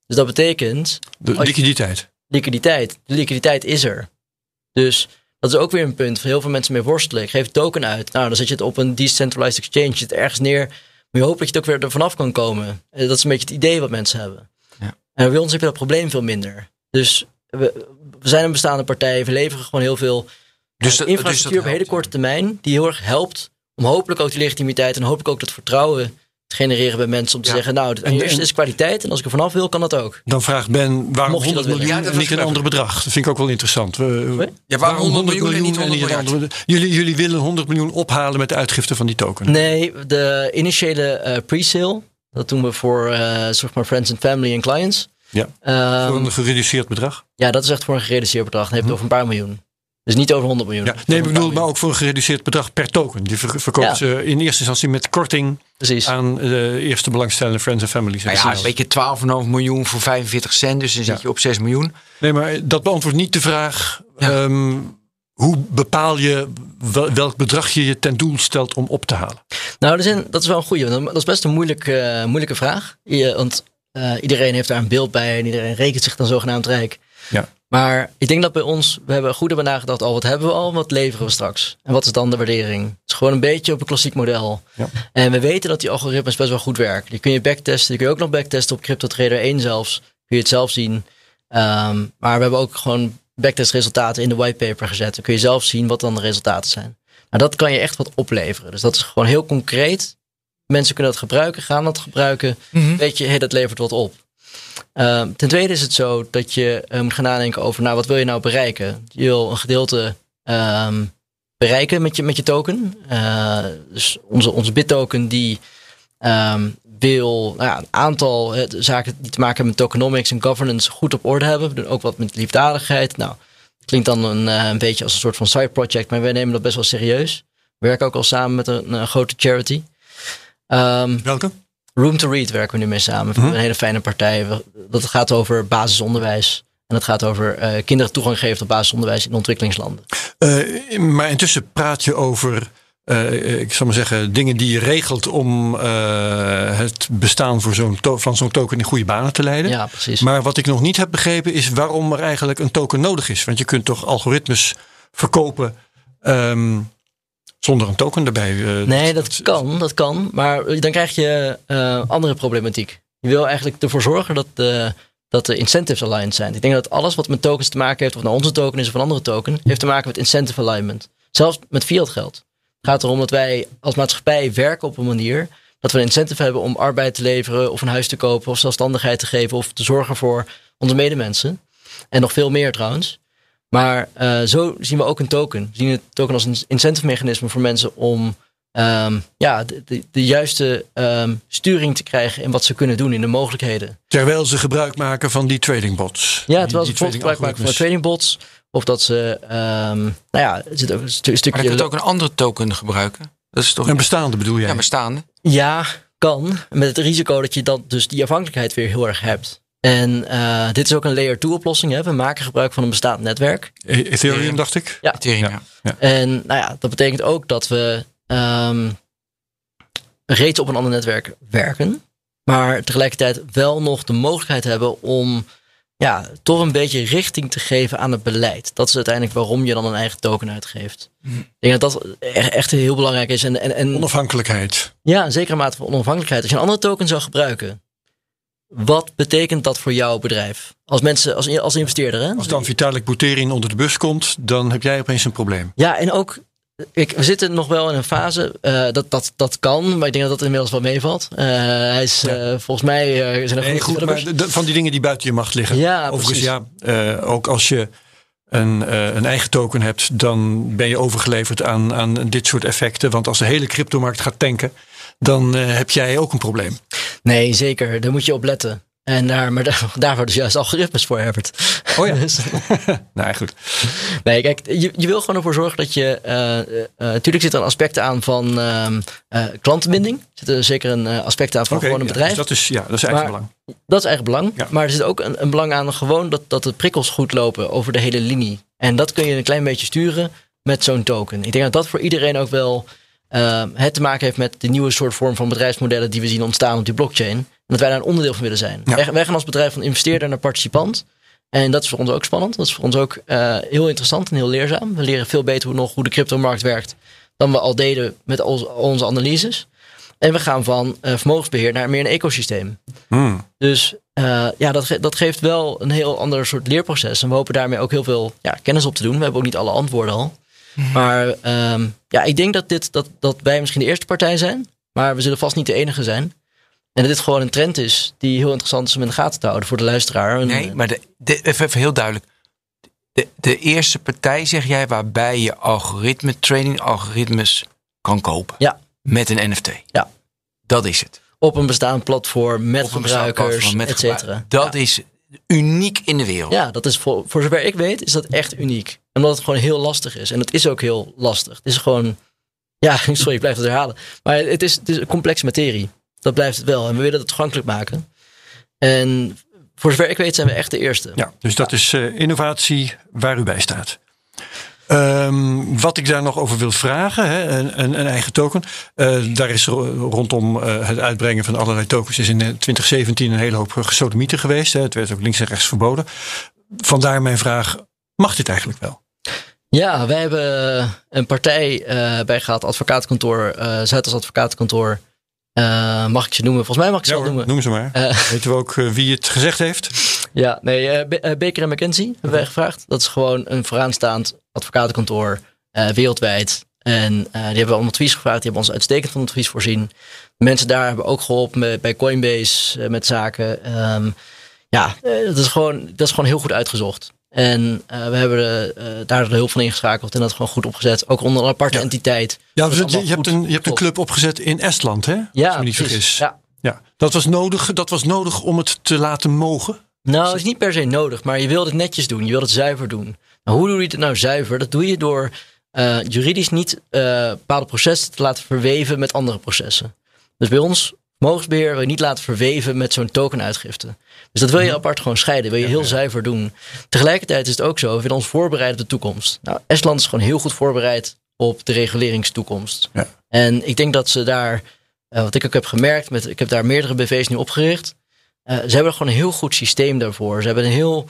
Dus dat betekent De je- liquiditeit. liquiditeit. De liquiditeit is er. Dus dat is ook weer een punt waar heel veel mensen mee worstelen. Ik geef token uit. Nou, dan zet je het op een decentralized exchange. Je het ergens neer. Maar je hoopt dat je het ook weer er vanaf kan komen. Eh, Dat is een beetje het idee wat mensen hebben. Ja. En bij ons heb je dat probleem veel minder. Dus we, we zijn een bestaande partij. We leveren gewoon heel veel Dus eh, dat- infrastructuur dus dat op een hele korte termijn. Die heel erg helpt om hopelijk ook die legitimiteit en hopelijk ook dat vertrouwen genereren bij mensen. Om te Ja. zeggen, nou, het En- eerste en- is kwaliteit. En als ik er vanaf wil, kan dat ook. Dan vraagt Ben, waarom Mocht je dat 100 willen. miljoen Ja, dat en niet een ander bedrag? Dat vind ik ook wel interessant. We- Ja, waarom 100 miljoen en niet 100 een miljard? ander- jullie, jullie willen 100 miljoen ophalen met de uitgifte van die token. Nee, de initiële eh pre-sale, dat doen we voor eh, zeg maar friends and family en clients. Ja. Ehm, Voor een gereduceerd bedrag. ja, dat is echt voor een gereduceerd bedrag. Dan heb je het over een paar miljoen. Dus niet over 100 miljoen. Ja. Is Nee, ik een bedoel, maar ook voor een gereduceerd bedrag per token. Die ver- verkoopt Ja. ze in eerste instantie met korting. Precies. aan de eerste belangstellende friends en families. en Nou ja, sales. weet je, 12,5 miljoen voor 45 cent. Dus dan zit Ja. je op 6 miljoen. Nee, maar dat beantwoordt niet de vraag. Ja. ehm, hoe bepaal je wel- welk bedrag je je ten doel stelt om op te halen? Nou, er zijn, dat is wel een goede. Dat is best een moeilijke, eh, moeilijke vraag. Je- want eh, iedereen heeft daar een beeld bij en iedereen rekent zich dan zogenaamd rijk. Ja. Maar ik denk dat bij ons, we hebben goed hebben nagedacht al, wat hebben we al, wat leveren we straks? En wat is dan de waardering? Het is gewoon een beetje op een klassiek model. Ja. En we weten dat die algoritmes best wel goed werken. Die kun je backtesten, die kun je ook nog backtesten op CryptoTrader 1 zelfs. Kun je het zelf zien. Ehm, maar we hebben ook gewoon backtestresultaten in de whitepaper gezet. Dan kun je zelf zien wat dan de resultaten zijn. Nou, dat kan je echt wat opleveren. Dus dat is gewoon heel concreet. Mensen kunnen dat gebruiken, gaan dat gebruiken. Weet je, hey, dat levert wat op. Ehm, ten tweede is het zo dat je eh, moet gaan nadenken over, nou, wat wil je nou bereiken? Je wil een gedeelte ehm, bereiken met je, met je token. Eh, dus onze, onze BitToken die ehm, wil nou ja, een aantal eh, zaken die te maken hebben met tokenomics en governance goed op orde hebben. We doen ook wat met liefdadigheid. Nou, klinkt dan een, eh, een beetje als een soort van side project, maar wij nemen dat best wel serieus. We werken ook al samen met een, grote charity. Ehm, Welke? Room to Read werken we nu mee samen. Een hele fijne partij. We- Dat gaat over basisonderwijs. En het gaat over eh, kinderen toegang geven tot basisonderwijs in ontwikkelingslanden. Eh, maar intussen praat je over, eh, ik zal maar zeggen, dingen die je regelt om het bestaan voor zo'n van zo'n token in goede banen te leiden. Ja, precies. Maar wat ik nog niet heb begrepen is waarom er eigenlijk een token nodig is. Want je kunt toch algoritmes verkopen ehm, zonder een token erbij. eh, Nee, dat kan, dat kan. Maar dan krijg je eh, andere problematiek. Je wil eigenlijk ervoor zorgen dat de, dat de incentives aligned zijn. Ik denk dat alles wat met tokens te maken heeft, of nou onze token is of een andere token, heeft te maken met incentive alignment. Zelfs met fiat geld. Het gaat erom dat wij als maatschappij werken op een manier dat we een incentive hebben om arbeid te leveren, of een huis te kopen, of zelfstandigheid te geven, of te zorgen voor onze medemensen. En nog veel meer trouwens. Maar eh, zo zien we ook een token. We zien het token als een incentive mechanisme voor mensen om ehm, ja, de, de, de juiste ehm, sturing te krijgen in wat ze kunnen doen in de mogelijkheden. Terwijl ze gebruik maken van die tradingbots. Ja, terwijl die ze bijvoorbeeld gebruik maken van trading tradingbots. Of dat ze, ehm, nou ja, er zit ook een stu- Maar stukje... je kunt ook een andere token gebruiken. Dat is toch Een bestaande bedoel jij? ja, bestaande. Ja, kan. Met het risico dat je dan dus die afhankelijkheid weer heel erg hebt. En eh, dit is ook een layer 2 oplossing. Hè. We maken gebruik van een bestaand netwerk. E- Ethereum, dacht ik. Ja. Ethereum, Ja. ja. En nou ja, dat betekent ook dat we ehm, reeds op een ander netwerk werken. Maar tegelijkertijd wel nog de mogelijkheid hebben om ja, toch een beetje richting te geven aan het beleid. Dat is uiteindelijk waarom je dan een eigen token uitgeeft. Ik denk dat dat echt, echt heel belangrijk is. En, en, en Onafhankelijkheid. ja, een zekere mate van onafhankelijkheid. Als je een andere token zou gebruiken, wat betekent dat voor jouw bedrijf? Als mensen, als, als investeerder, hè? Als dan Vitalik Buterin onder de bus komt, dan heb jij opeens een probleem. Ja, en ook. Ik, we zitten nog wel in een fase uh, dat, dat dat kan, maar ik denk dat dat inmiddels wel meevalt. Uh, hij is uh, volgens mij zijn er nee, goed, maar de, van die dingen die buiten je macht liggen. Ja, Overigens, ja, ook als je een, een, eigen token hebt, dan ben je overgeleverd aan, aan dit soort effecten. Want als de hele cryptomarkt gaat tanken, dan heb jij ook een probleem. Nee, zeker. Daar moet je op letten. En daar, maar daar, daarvoor dus juist algoritmes voor, Herbert. Oh ja. dus, nee, goed. Nee, kijk, je, je wil gewoon ervoor zorgen dat je... Uh, uh, natuurlijk zit er een aspect aan van uh, klantenbinding. Zit er zeker een aspect aan van okay, gewoon een ja, bedrijf. Dus dat is, ja, dat is eigen belang. Dat is eigen belang. Ja. Maar er zit ook een, een belang aan gewoon dat, dat de prikkels goed lopen over de hele linie. En dat kun je een klein beetje sturen met zo'n token. Ik denk dat dat voor iedereen ook wel het te maken heeft met de nieuwe soort vorm van bedrijfsmodellen die we zien ontstaan op die blockchain. En dat wij daar een onderdeel van willen zijn. Ja. Wij, wij gaan als bedrijf van investeerder naar participant. En dat is voor ons ook spannend. Dat is voor ons ook uh, heel interessant en heel leerzaam. We leren veel beter hoe, nog, hoe de cryptomarkt werkt dan we al deden met ons, onze analyses. En we gaan van uh, vermogensbeheer naar meer een ecosysteem. Hmm. Dus uh, ja, dat, ge dat geeft wel een heel ander soort leerproces. En we hopen daarmee ook heel veel ja, kennis op te doen. We hebben ook niet alle antwoorden al. Maar um, ja, ik denk dat, dit, dat, dat wij misschien de eerste partij zijn. Maar we zullen vast niet de enige zijn. En dat dit gewoon een trend is die heel interessant is om in de gaten te houden voor de luisteraar. Nee, maar de, de, even, heel duidelijk. De, de eerste partij, zeg jij, waarbij je algoritme training, algoritmes kan kopen. Ja. Met een NFT. Ja. Dat is het. Op een bestaand platform, met gebruikers, et cetera. Dat ja. is uniek in de wereld. Ja, dat is voor, voor zover ik weet, is dat echt uniek. Omdat het gewoon heel lastig is. En het is ook heel lastig. Het is gewoon. Ja, sorry, ik blijf het herhalen. Maar het is, het is een complexe materie. Dat blijft het wel. En we willen het toegankelijk maken. En voor zover ik weet zijn we echt de eerste. Ja, dus dat is uh, innovatie waar u bij staat. Um, wat ik daar nog over wil vragen, hè, een, een, eigen token. Uh, daar is rondom uh, het uitbrengen van allerlei tokens is in 2017 een hele hoop gesodemieten geweest. Hè. Het werd ook links en rechts verboden. Vandaar mijn vraag, mag dit eigenlijk wel? Ja, wij hebben een partij uh, bij gehad, advocatenkantoor, Zuidas Advocatenkantoor. Uh, mag ik ze noemen? Volgens mij mag ik ze ja, wel noemen. Noem ze maar. Uh, Weten we ook uh, wie het gezegd heeft? Ja, nee, Baker en McKenzie hebben wij gevraagd. Dat is gewoon een vooraanstaand advocatenkantoor wereldwijd. En die hebben we om advies gevraagd. Die hebben ons uitstekend van advies voorzien. Mensen daar hebben ook geholpen met, bij Coinbase met zaken. Um, ja, dat is, gewoon, dat is gewoon heel goed uitgezocht. En uh, we hebben uh, daar de hulp van ingeschakeld en dat gewoon goed opgezet. Ook onder een aparte ja. entiteit. Ja, dus je, je, hebt een, je hebt een club opgezet in Estland, hè? Ja, Als ik me niet vergis. Ja. ja. Dat, was nodig, dat was nodig om het te laten mogen? Nou, het is niet per se nodig, maar je wilt het netjes doen. Je wilt het zuiver doen. Nou, hoe doe je het nou zuiver? Dat doe je door uh, juridisch niet bepaalde processen te laten verweven met andere processen. Dus bij ons Vermogensbeheer wil je niet laten verweven met zo'n tokenuitgifte. Dus dat wil je apart gewoon scheiden. Wil je heel zuiver doen. Tegelijkertijd is het ook zo, we willen ons voorbereiden op de toekomst. Nou, Estland is gewoon heel goed voorbereid op de reguleringstoekomst. Ja. En ik denk dat ze daar, uh, wat ik ook heb gemerkt, met, ik heb daar meerdere BV's nu opgericht. Uh, ze hebben gewoon een heel goed systeem daarvoor. Ze hebben een heel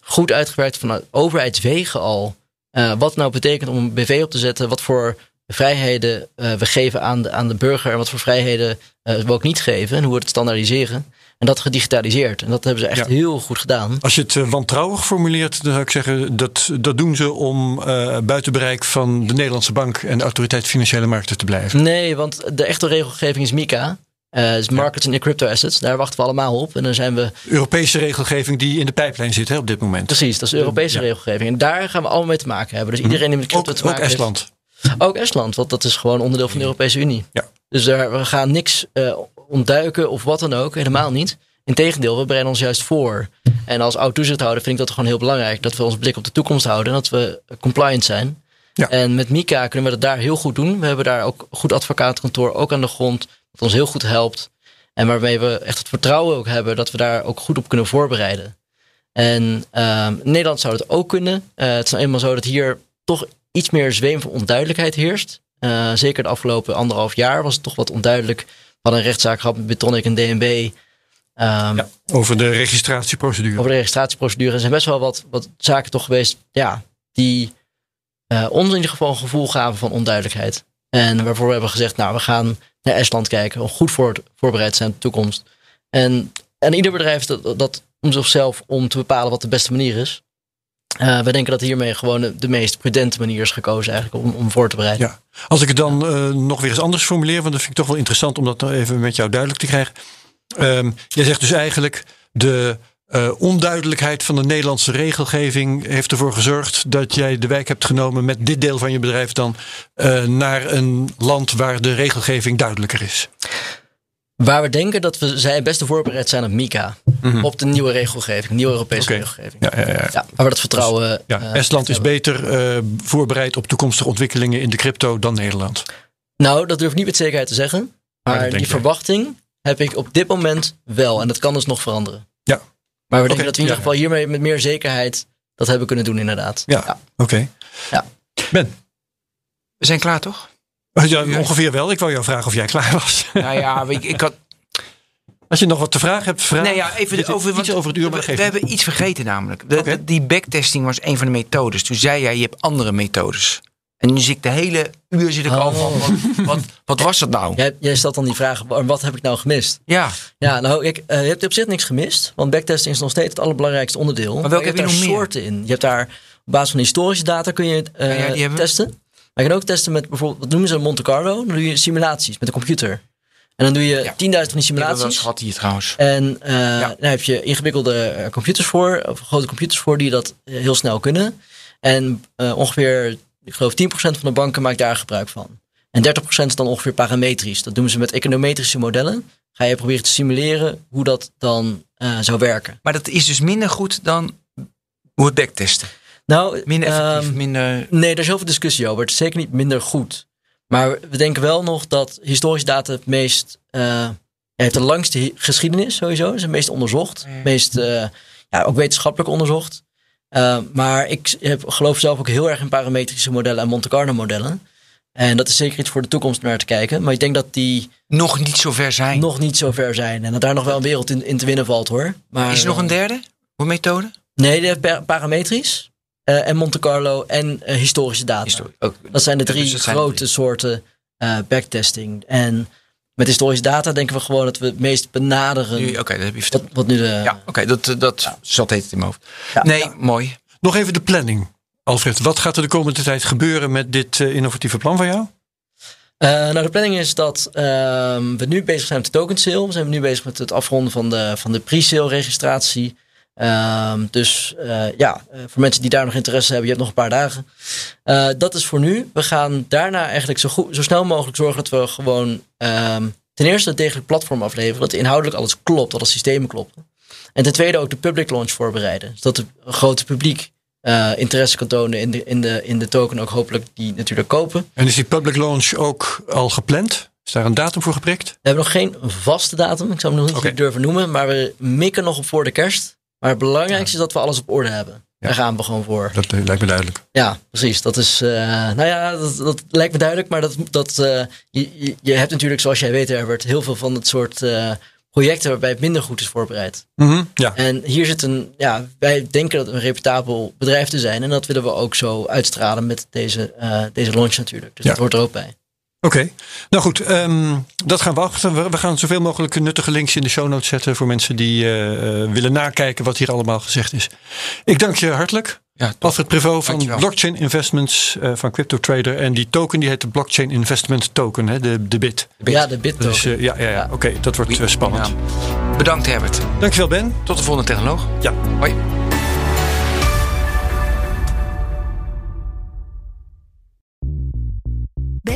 goed uitgewerkt vanuit overheidswegen al. Uh, wat nou betekent om een BV op te zetten, wat voor vrijheden uh, we geven aan de, aan de burger en wat voor vrijheden uh, we ook niet geven en hoe we het standaardiseren. En dat gedigitaliseerd. En dat hebben ze echt Ja. heel goed gedaan. Als je het uh, wantrouwig formuleert, dan zou ik zeggen dat dat doen ze om uh, buiten bereik van de Nederlandse bank en de autoriteit financiële markten te blijven. Nee, want de echte regelgeving is MiCA. Uh, is Markets in Crypto Assets. Daar wachten we allemaal op. En dan zijn we. Europese regelgeving die in de pijplijn zit hè, op dit moment. Precies, dat is Europese Ja. regelgeving. En daar gaan we allemaal mee te maken hebben. Dus iedereen die met crypto Ook, te ook maken heeft. Ook Estland, want dat is gewoon onderdeel van de Europese Unie. Ja. Dus daar, we gaan niks uh, ontduiken of wat dan ook. Helemaal niet. Integendeel, we bereiden ons juist voor. En als oud toezichthouder vind ik dat gewoon heel belangrijk. Dat we ons blik op de toekomst houden. En dat we compliant zijn. Ja. En met Mika kunnen we dat daar heel goed doen. We hebben daar ook een goed advocaatkantoor ook aan de grond. Dat ons heel goed helpt. En waarmee we echt het vertrouwen ook hebben dat we daar ook goed op kunnen voorbereiden. En uh, in Nederland zou het ook kunnen. Uh, het is nou eenmaal zo dat hier toch iets meer zweem van onduidelijkheid heerst. Uh, zeker de afgelopen anderhalf jaar was het toch wat onduidelijk. We hadden een rechtszaak gehad met Betonic en DNB. Ehm, Ja, over de registratieprocedure. over de registratieprocedure. Er zijn best wel wat, wat zaken toch geweest ja, die eh, ons in ieder geval een gevoel gaven van onduidelijkheid. En waarvoor we hebben gezegd, nou, we gaan naar Estland kijken. Om goed voor, voorbereid zijn op de toekomst. En, en ieder bedrijf dat, dat om zichzelf om te bepalen wat de beste manier is. Eh wij denken dat hiermee gewoon de, de meest prudente manier is gekozen eigenlijk om, om voor te bereiden. Ja. Als ik het dan eh, nog weer eens anders formuleer, want dat vind ik toch wel interessant om dat nou even met jou duidelijk te krijgen. Ehm, jij zegt dus eigenlijk de eh, onduidelijkheid van de Nederlandse regelgeving heeft ervoor gezorgd dat jij de wijk hebt genomen met dit deel van je bedrijf dan naar een land waar de regelgeving duidelijker is. Waar we denken dat we zij het beste voorbereid zijn op MICA. Op de nieuwe regelgeving, nieuwe Europese Mhm. Regelgeving. Ja, ja, ja. Ja, waar we dat vertrouwen. Ja, eh, Estland is hebben. beter eh, voorbereid op toekomstige ontwikkelingen in de crypto dan Nederland. Nou, dat durf ik niet met zekerheid te zeggen. Maar die verwachting heb ik op dit moment wel. En dat kan dus nog veranderen. Ja. Maar we denken dat we in ieder ja, geval hiermee met meer zekerheid dat hebben kunnen doen inderdaad. Ja, oké. Ja. Ben, We zijn klaar toch? ja, ongeveer wel. Ik wou jou vragen of jij klaar was. nou ja, ik, ik had. Als je nog wat te vragen hebt, vraag. Nee, ja, even Dit- over, iets over het uur, maar we, we hebben iets vergeten namelijk. De, de- die backtesting was een van de methodes. Toen zei jij, je hebt andere methodes. En nu zit ik de hele uur zit ik al Oh. van, wat, wat, wat was dat nou? Jij, jij stelt dan die vraag, wa- wat heb ik nou gemist? Ja, Ja, nou, ik, eh, je hebt op zich niks gemist. Want backtesting is nog steeds het allerbelangrijkste onderdeel. Maar welke je heb je hebt daar nog meer? soorten in. Je hebt daar op basis van historische data kun je eh, Ja, ja, die hebben we. testen. Maar je kan ook testen met bijvoorbeeld, wat noemen ze Monte Carlo? Dan doe je simulaties met een computer. En dan doe je 10.000 van die dat simulaties. eens gehad hier trouwens. En eh daar heb je ingewikkelde eh, computers voor, of grote computers voor, die dat eh, heel snel kunnen. En ongeveer, ik geloof 10% van de banken maakt daar gebruik van. En 30% is dan ongeveer parametrisch. Dat doen ze met econometrische modellen. Ga je proberen te simuleren hoe dat dan zou werken. Maar dat is dus minder goed dan hoe het backtesten. Nou, Minder effectief, ehm, minder... Nee, er is heel veel discussie over. Het is zeker niet minder goed. Maar we denken wel nog dat historische data het meest. eh heeft de langste hi- geschiedenis sowieso. Is het meest onderzocht. Het meest eh, ja, ook wetenschappelijk onderzocht. Eh, maar ik heb, geloof zelf ook heel erg in parametrische modellen en Monte Carlo modellen. En dat is zeker iets voor de toekomst naar te kijken. Maar ik denk dat die Nog niet zo ver zijn. nog niet zo ver zijn. En dat daar nog wel een wereld in, in te winnen valt hoor. Maar, is er nog een derde hoe methode? Nee, de pa- parametrisch. Eh, en Monte Carlo en eh, historische data. Ook. Dat zijn de drie dus de grote drie. soorten eh, backtesting. En met historische data denken we gewoon dat we het meest benaderen. Nu- Oké, dat heb je wat, wat nu de. Ja, oké, dat, dat zat heet het in mijn hoofd. Ja. nee, mooi. Nog even de planning. Alfred, wat gaat er de komende tijd gebeuren met dit innovatieve plan van jou? Eh, nou, de planning is dat ehm, we nu bezig zijn met de token sale. We zijn nu bezig met het afronden van de, van de pre-sale registratie. Ehm, dus eh, ja, eh, voor mensen die daar nog interesse hebben, je hebt nog een paar dagen. Eh, dat is voor nu. We gaan daarna eigenlijk zo, goed, zo snel mogelijk zorgen dat we gewoon ehm, ten eerste een degelijk platform afleveren. Dat inhoudelijk alles klopt, dat de systemen kloppen. En ten tweede ook de public launch voorbereiden. Zodat het grote publiek interesse kan tonen in de, in, de, in de token. Ook hopelijk die natuurlijk kopen. En is die public launch ook al gepland? Is daar een datum voor geprikt? We hebben nog geen vaste datum. Ik zou hem nog niet durven noemen. Maar we mikken nog op voor de kerst. Maar het belangrijkste is dat we alles op orde hebben. Daar gaan we gewoon voor. Dat eh, lijkt me duidelijk. Ja, precies. Dat is, eh, nou ja, dat, dat lijkt me duidelijk. Maar dat, dat, eh, je, je- hebt natuurlijk, zoals jij weet, Herbert, heel veel van het soort projecten waarbij het minder goed is voorbereid. Mhm, Ja, En hier zit een, ja, wij denken dat het een reputabel bedrijf te zijn. En dat willen we ook zo uitstralen met deze, deze launch natuurlijk. Dus Ja. dat hoort er ook bij. Oké. Nou goed, ehm, dat gaan we wachten. We, we gaan zoveel mogelijk nuttige links in de show notes zetten voor mensen die eh, eh, willen nakijken wat hier allemaal gezegd is. Ik dank je hartelijk. Ja. Alfred Prevot van Dankjewel. Blockchain Investments eh, van CryptoTrader. En die token die heet de Blockchain Investment Token, hè, de, de BIT. Ja, de bit Dus eh, ja, ja, ja. oké, dat wordt spannend. Ja. Bedankt Herbert. Dankjewel Ben. Tot de volgende technoloog. Ja. Hoi.